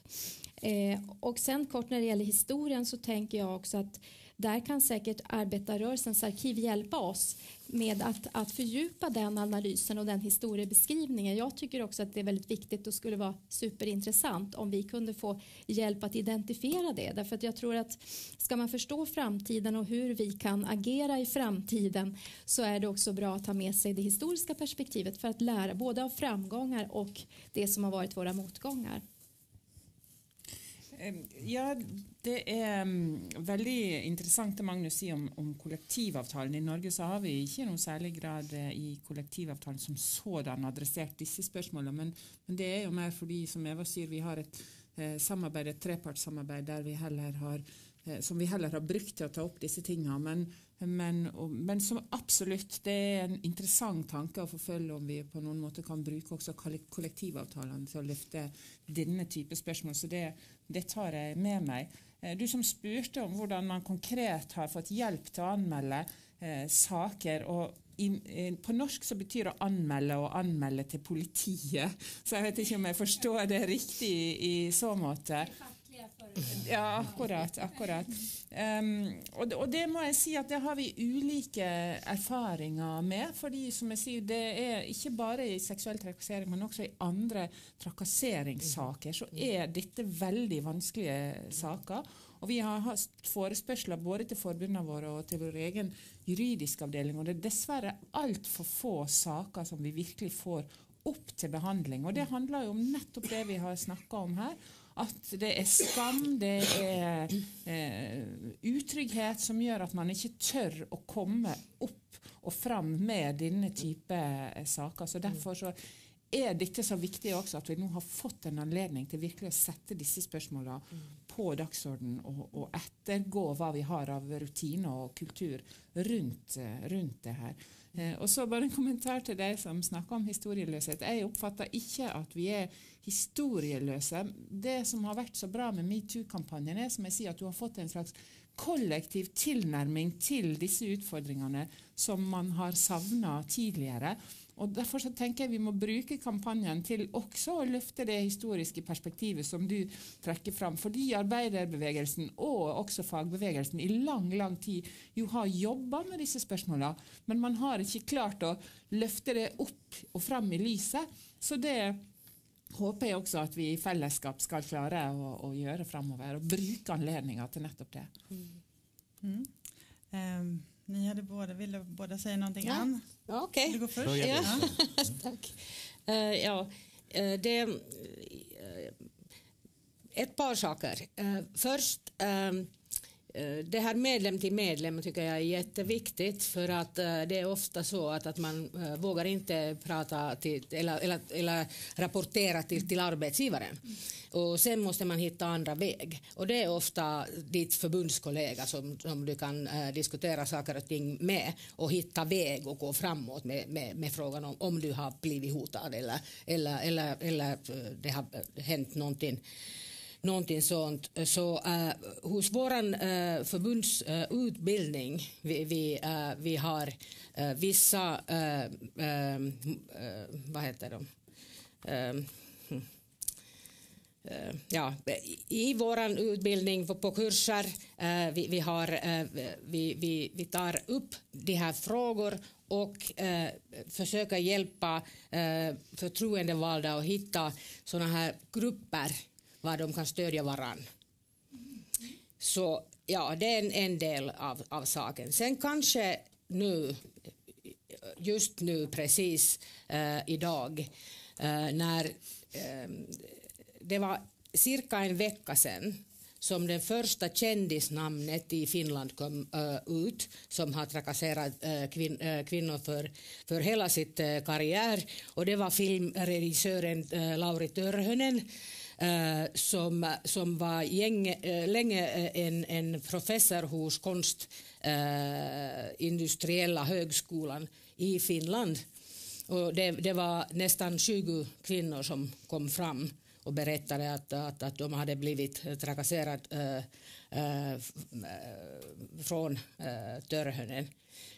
Eh, och sen kort när det gäller historien så tänker jag också att där kan säkert arbetarrörelsens arkiv hjälpa oss med att, att fördjupa den analysen och den historiebeskrivningen. Jag tycker också att det är väldigt viktigt och skulle vara superintressant om vi kunde få hjälp att identifiera det. Därför att jag tror att ska man förstå framtiden och hur vi kan agera i framtiden så är det också bra att ha med sig det historiska perspektivet för att lära både av framgångar och det som har varit våra motgångar. Ehm, ja, det er mm, veldig interessant det Magnus sier om, om kollektivavtalen. I Norge så har vi ikke noe særlig grad eh, i kollektivavtalen som sådan adressert disse spørsmålene. Men, men, det er jo mer fordi, som Eva sier, vi har et eh, samarbeid, et trepartssamarbeid der vi heller har, eh, som vi heller har brukt til å ta opp disse tingene. Men men, og, men, som absolutt, det er en interessant tanke å forfølge om vi på noen måte kan bruke også kollektivavtalene til å løfte denne type spørsmål. Så det, det tar jeg med meg. Eh, du som spurte om hvordan man konkret har fått hjelp til å anmelde eh, saker. og i, eh, på norsk så betyr å anmelde å anmelde til politiet. [LAUGHS] Så jeg vet ikke om jeg forstår det riktig i, i så måte. Ja, akkurat. akkurat. Um, og, og, det må jeg si at det har vi ulike erfaringer med. fordi som jeg sier, det er ikke bare i seksuell trakassering, men også i andre trakasseringssaker så er dette veldig vanskelige saker. Og vi har hatt forespørsler både til forbundene våre og til vår egen juridiske avdeling. Og det er dessverre altfor få saker som vi virkelig får opp til behandling. Og det handler jo om nettopp det vi har snakka om her at det er skam, det er eh, utrygghet som gjør at man ikke tør å komme opp og fram med denne type av saker. Så Derfor så er dette så viktig også at vi nå har fått en anledning til virkelig å sette disse spørsmålene på dagsordenen og, og, ettergå hva vi har av rutiner og kultur rundt, eh, rundt det her. Eh, Og så bare en kommentar til deg som snakker om historieløshet. Jeg oppfatter ikke at vi er historieløse. Det som har vært så bra med metoo-kampanjen, er som jeg sier, at du har fått en slags kollektiv tilnærming til disse utfordringene som man har savna tidligere. Og Derfor så tenker jeg vi må bruke kampanjen til også å løfte det historiske perspektivet som du trekker fram. Fordi arbeiderbevegelsen og også fagbevegelsen i lang lang tid jo har jobba med disse spørsmåla, men man har ikke klart å løfte det opp og fram i lyset. Så det håper jeg også at vi i fellesskap skal klare å, å gjøre framover. Og bruke anledninga til nettopp det. Mm. Mm. Um. Ni hade båda, ville båda säga någonting. Ja. Ann, ja, okay. du går först. Ja. [LAUGHS] Tack. Uh, ja, uh, det, uh, ett par saker. först um, Eh, det här medlem till medlem tycker jag är jätteviktigt för att eh, det är ofta så att, att man eh, vågar inte prata till, eller, eller, eller rapportera till, till arbetsgivaren. Och sen måste man hitta andra väg. Och det är ofta ditt förbundskollega som, som du kan diskutera saker och ting med och hitta väg och gå framåt med, med, med frågan om, om du har blivit hotad eller, eller, eller, eller det har hänt någonting någonting sånt. Så uh, hos vår uh, eh, förbundsutbildning eh, uh, vi, vi, uh, vi har uh, vissa, vad heter de? ja, I vår utbildning på kurser vi, vi, har, vi, vi, vi tar upp de här frågor och försöker hjälpa förtroendevalda att hitta sådana här grupper var de kan stödja varann. Så ja, det är en, en del av, av saken. Sen kanske nu, just nu precis eh, idag, eh, när eh, det var cirka en vecka sedan som det första kändisnamnet i Finland kom uh, ut som har trakasserat uh, kvin uh, kvinnor för, för hela sitt karriär. Och det var filmregissören Lauri Törhönen Eh, som, som var gäng, eh, länge eh, en, en professor hos Konstindustriella eh, högskolan i Finland. Och det, det, var nästan 20 kvinnor som kom fram och berättade att, att, att de hade blivit trakasserade äh, äh, från äh, Törhönen.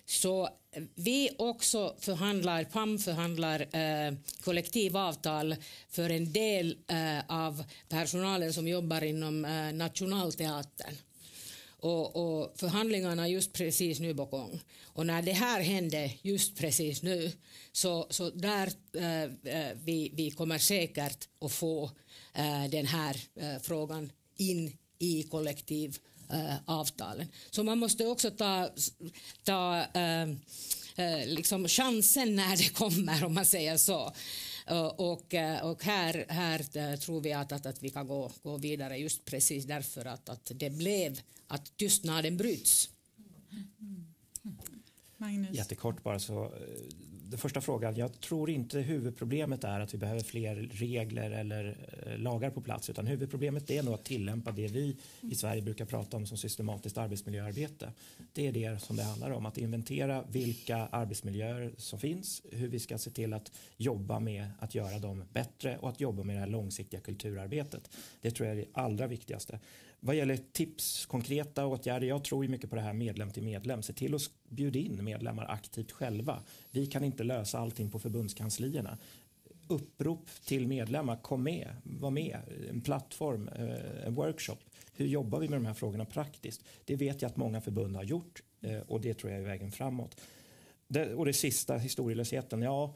Så eh, vi också förhandlar, PAM förhandlar eh, kollektivavtal för en del eh, av personalen som jobbar inom eh, Nationalteatern. och, och förhandlingarna just precis nu på gång. Och när det här hände just precis nu så, så där eh, eh vi, vi kommer säkert att få eh, den här frågan in i kollektivavtalen. Så man måste också ta, ta liksom chansen när det kommer, om man säger så. Och, och här, här tror vi att, att, att vi kan gå, gå vidare just precis därför att, att det blev att tystnaden bryts. Magnus. Jättekort bara så. Den första frågan. Jag tror inte huvudproblemet är att vi behöver fler regler eller eh, lagar på plats utan huvudproblemet är nog att tillämpa det vi i Sverige brukar prata om som systematiskt arbetsmiljöarbete. Det är det som det handlar om. Att inventera vilka arbetsmiljöer som finns, hur vi ska se till att jobba med att göra dem bättre och att jobba med det här långsiktiga kulturarbetet. Det tror jag är det allra viktigaste. Vad gäller tips, konkreta åtgärder, jag tror ju mycket på det här medlem till medlem. Se till att bjuda in medlemmar aktivt själva. Vi kan inte lösa allting på förbundskanslierna. Upprop till medlemmar, kom med, var med, en plattform, eh, en workshop. Hur jobbar vi med de här frågorna praktiskt? Det vet jag att många förbund har gjort eh, och det tror jag är vägen framåt. Det, och det sista, historielösheten. Ja,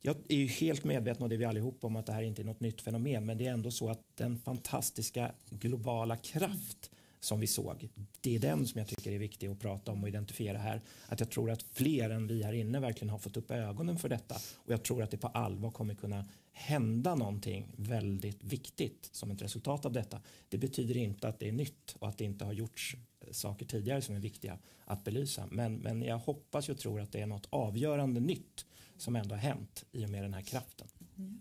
jag är ju helt medveten om det vi allihop om att det här inte är något nytt fenomen men det är ändå så att den fantastiska globala kraft som vi såg, det är den som jag tycker är viktig att prata om och identifiera här. Att jag tror att fler än vi här inne verkligen har fått upp ögonen för detta och jag tror att det på allvar kommer kunna hända någonting väldigt viktigt som ett resultat av detta. Det betyder inte att det är nytt och att det inte har gjorts saker tidigare som är viktiga att belysa. Men, men jag hoppas och tror att det är något avgörande nytt som ändå har hänt i och med den här kraften. Mm.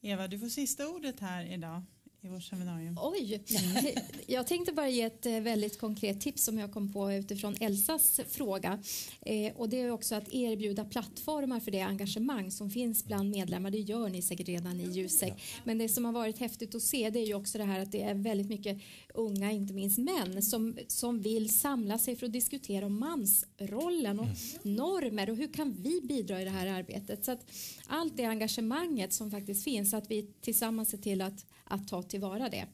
Eva, du får sista ordet här idag i vårt seminarium. Oj, [LAUGHS] jag tänkte bara ge ett eh, väldigt konkret tips som jag kom på utifrån Elsas fråga. Eh, och det är också att erbjuda plattformar för det engagemang som finns bland medlemmar. Det gör ni säkert redan i Jusek. Men det som har varit häftigt att se det är ju också det här att det är väldigt mycket unga, inte minst män, som, som vill samla sig för att diskutera om mansrollen och mm. normer och hur kan vi bidra i det här arbetet. Så att allt det engagemanget som faktiskt finns, att vi tillsammans ser till att, att ta tillvara det.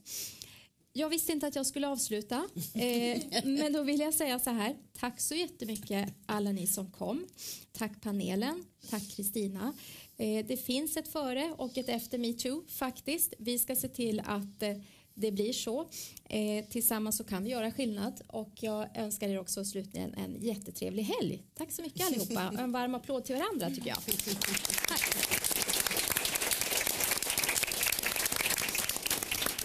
Jag visste inte att jag skulle avsluta, [LAUGHS] eh, men då vill jag säga så här. Tack så jättemycket alla ni som kom. Tack panelen. Tack Kristina. Eh, det finns ett före och ett efter metoo faktiskt. Vi ska se till att eh, det blir så. Eh, tillsammans så kan vi göra skillnad och jag önskar er också slutligen en jättetrevlig helg. Tack så mycket allihopa. [LAUGHS] En varm applåd till varandra tycker jag. Tack.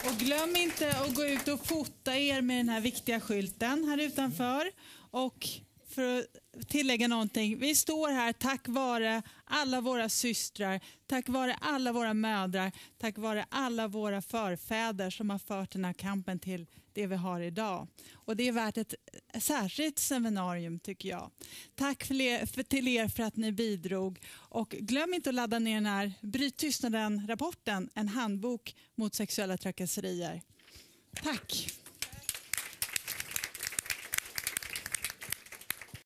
Och glöm inte att gå ut och fota er med den här viktiga skylten här utanför. Och för att tillägga någonting. Vi står här tack vare alla våra systrar, tack vare alla våra mödrar, tack vare alla våra förfäder som har fört den här kampen till det vi har idag. Och Det är värt ett särskilt seminarium tycker jag. Tack för er, för, till er för att ni bidrog. Och glöm inte att ladda ner den här Bryt tystnaden-rapporten, en handbok mot sexuella trakasserier. Tack!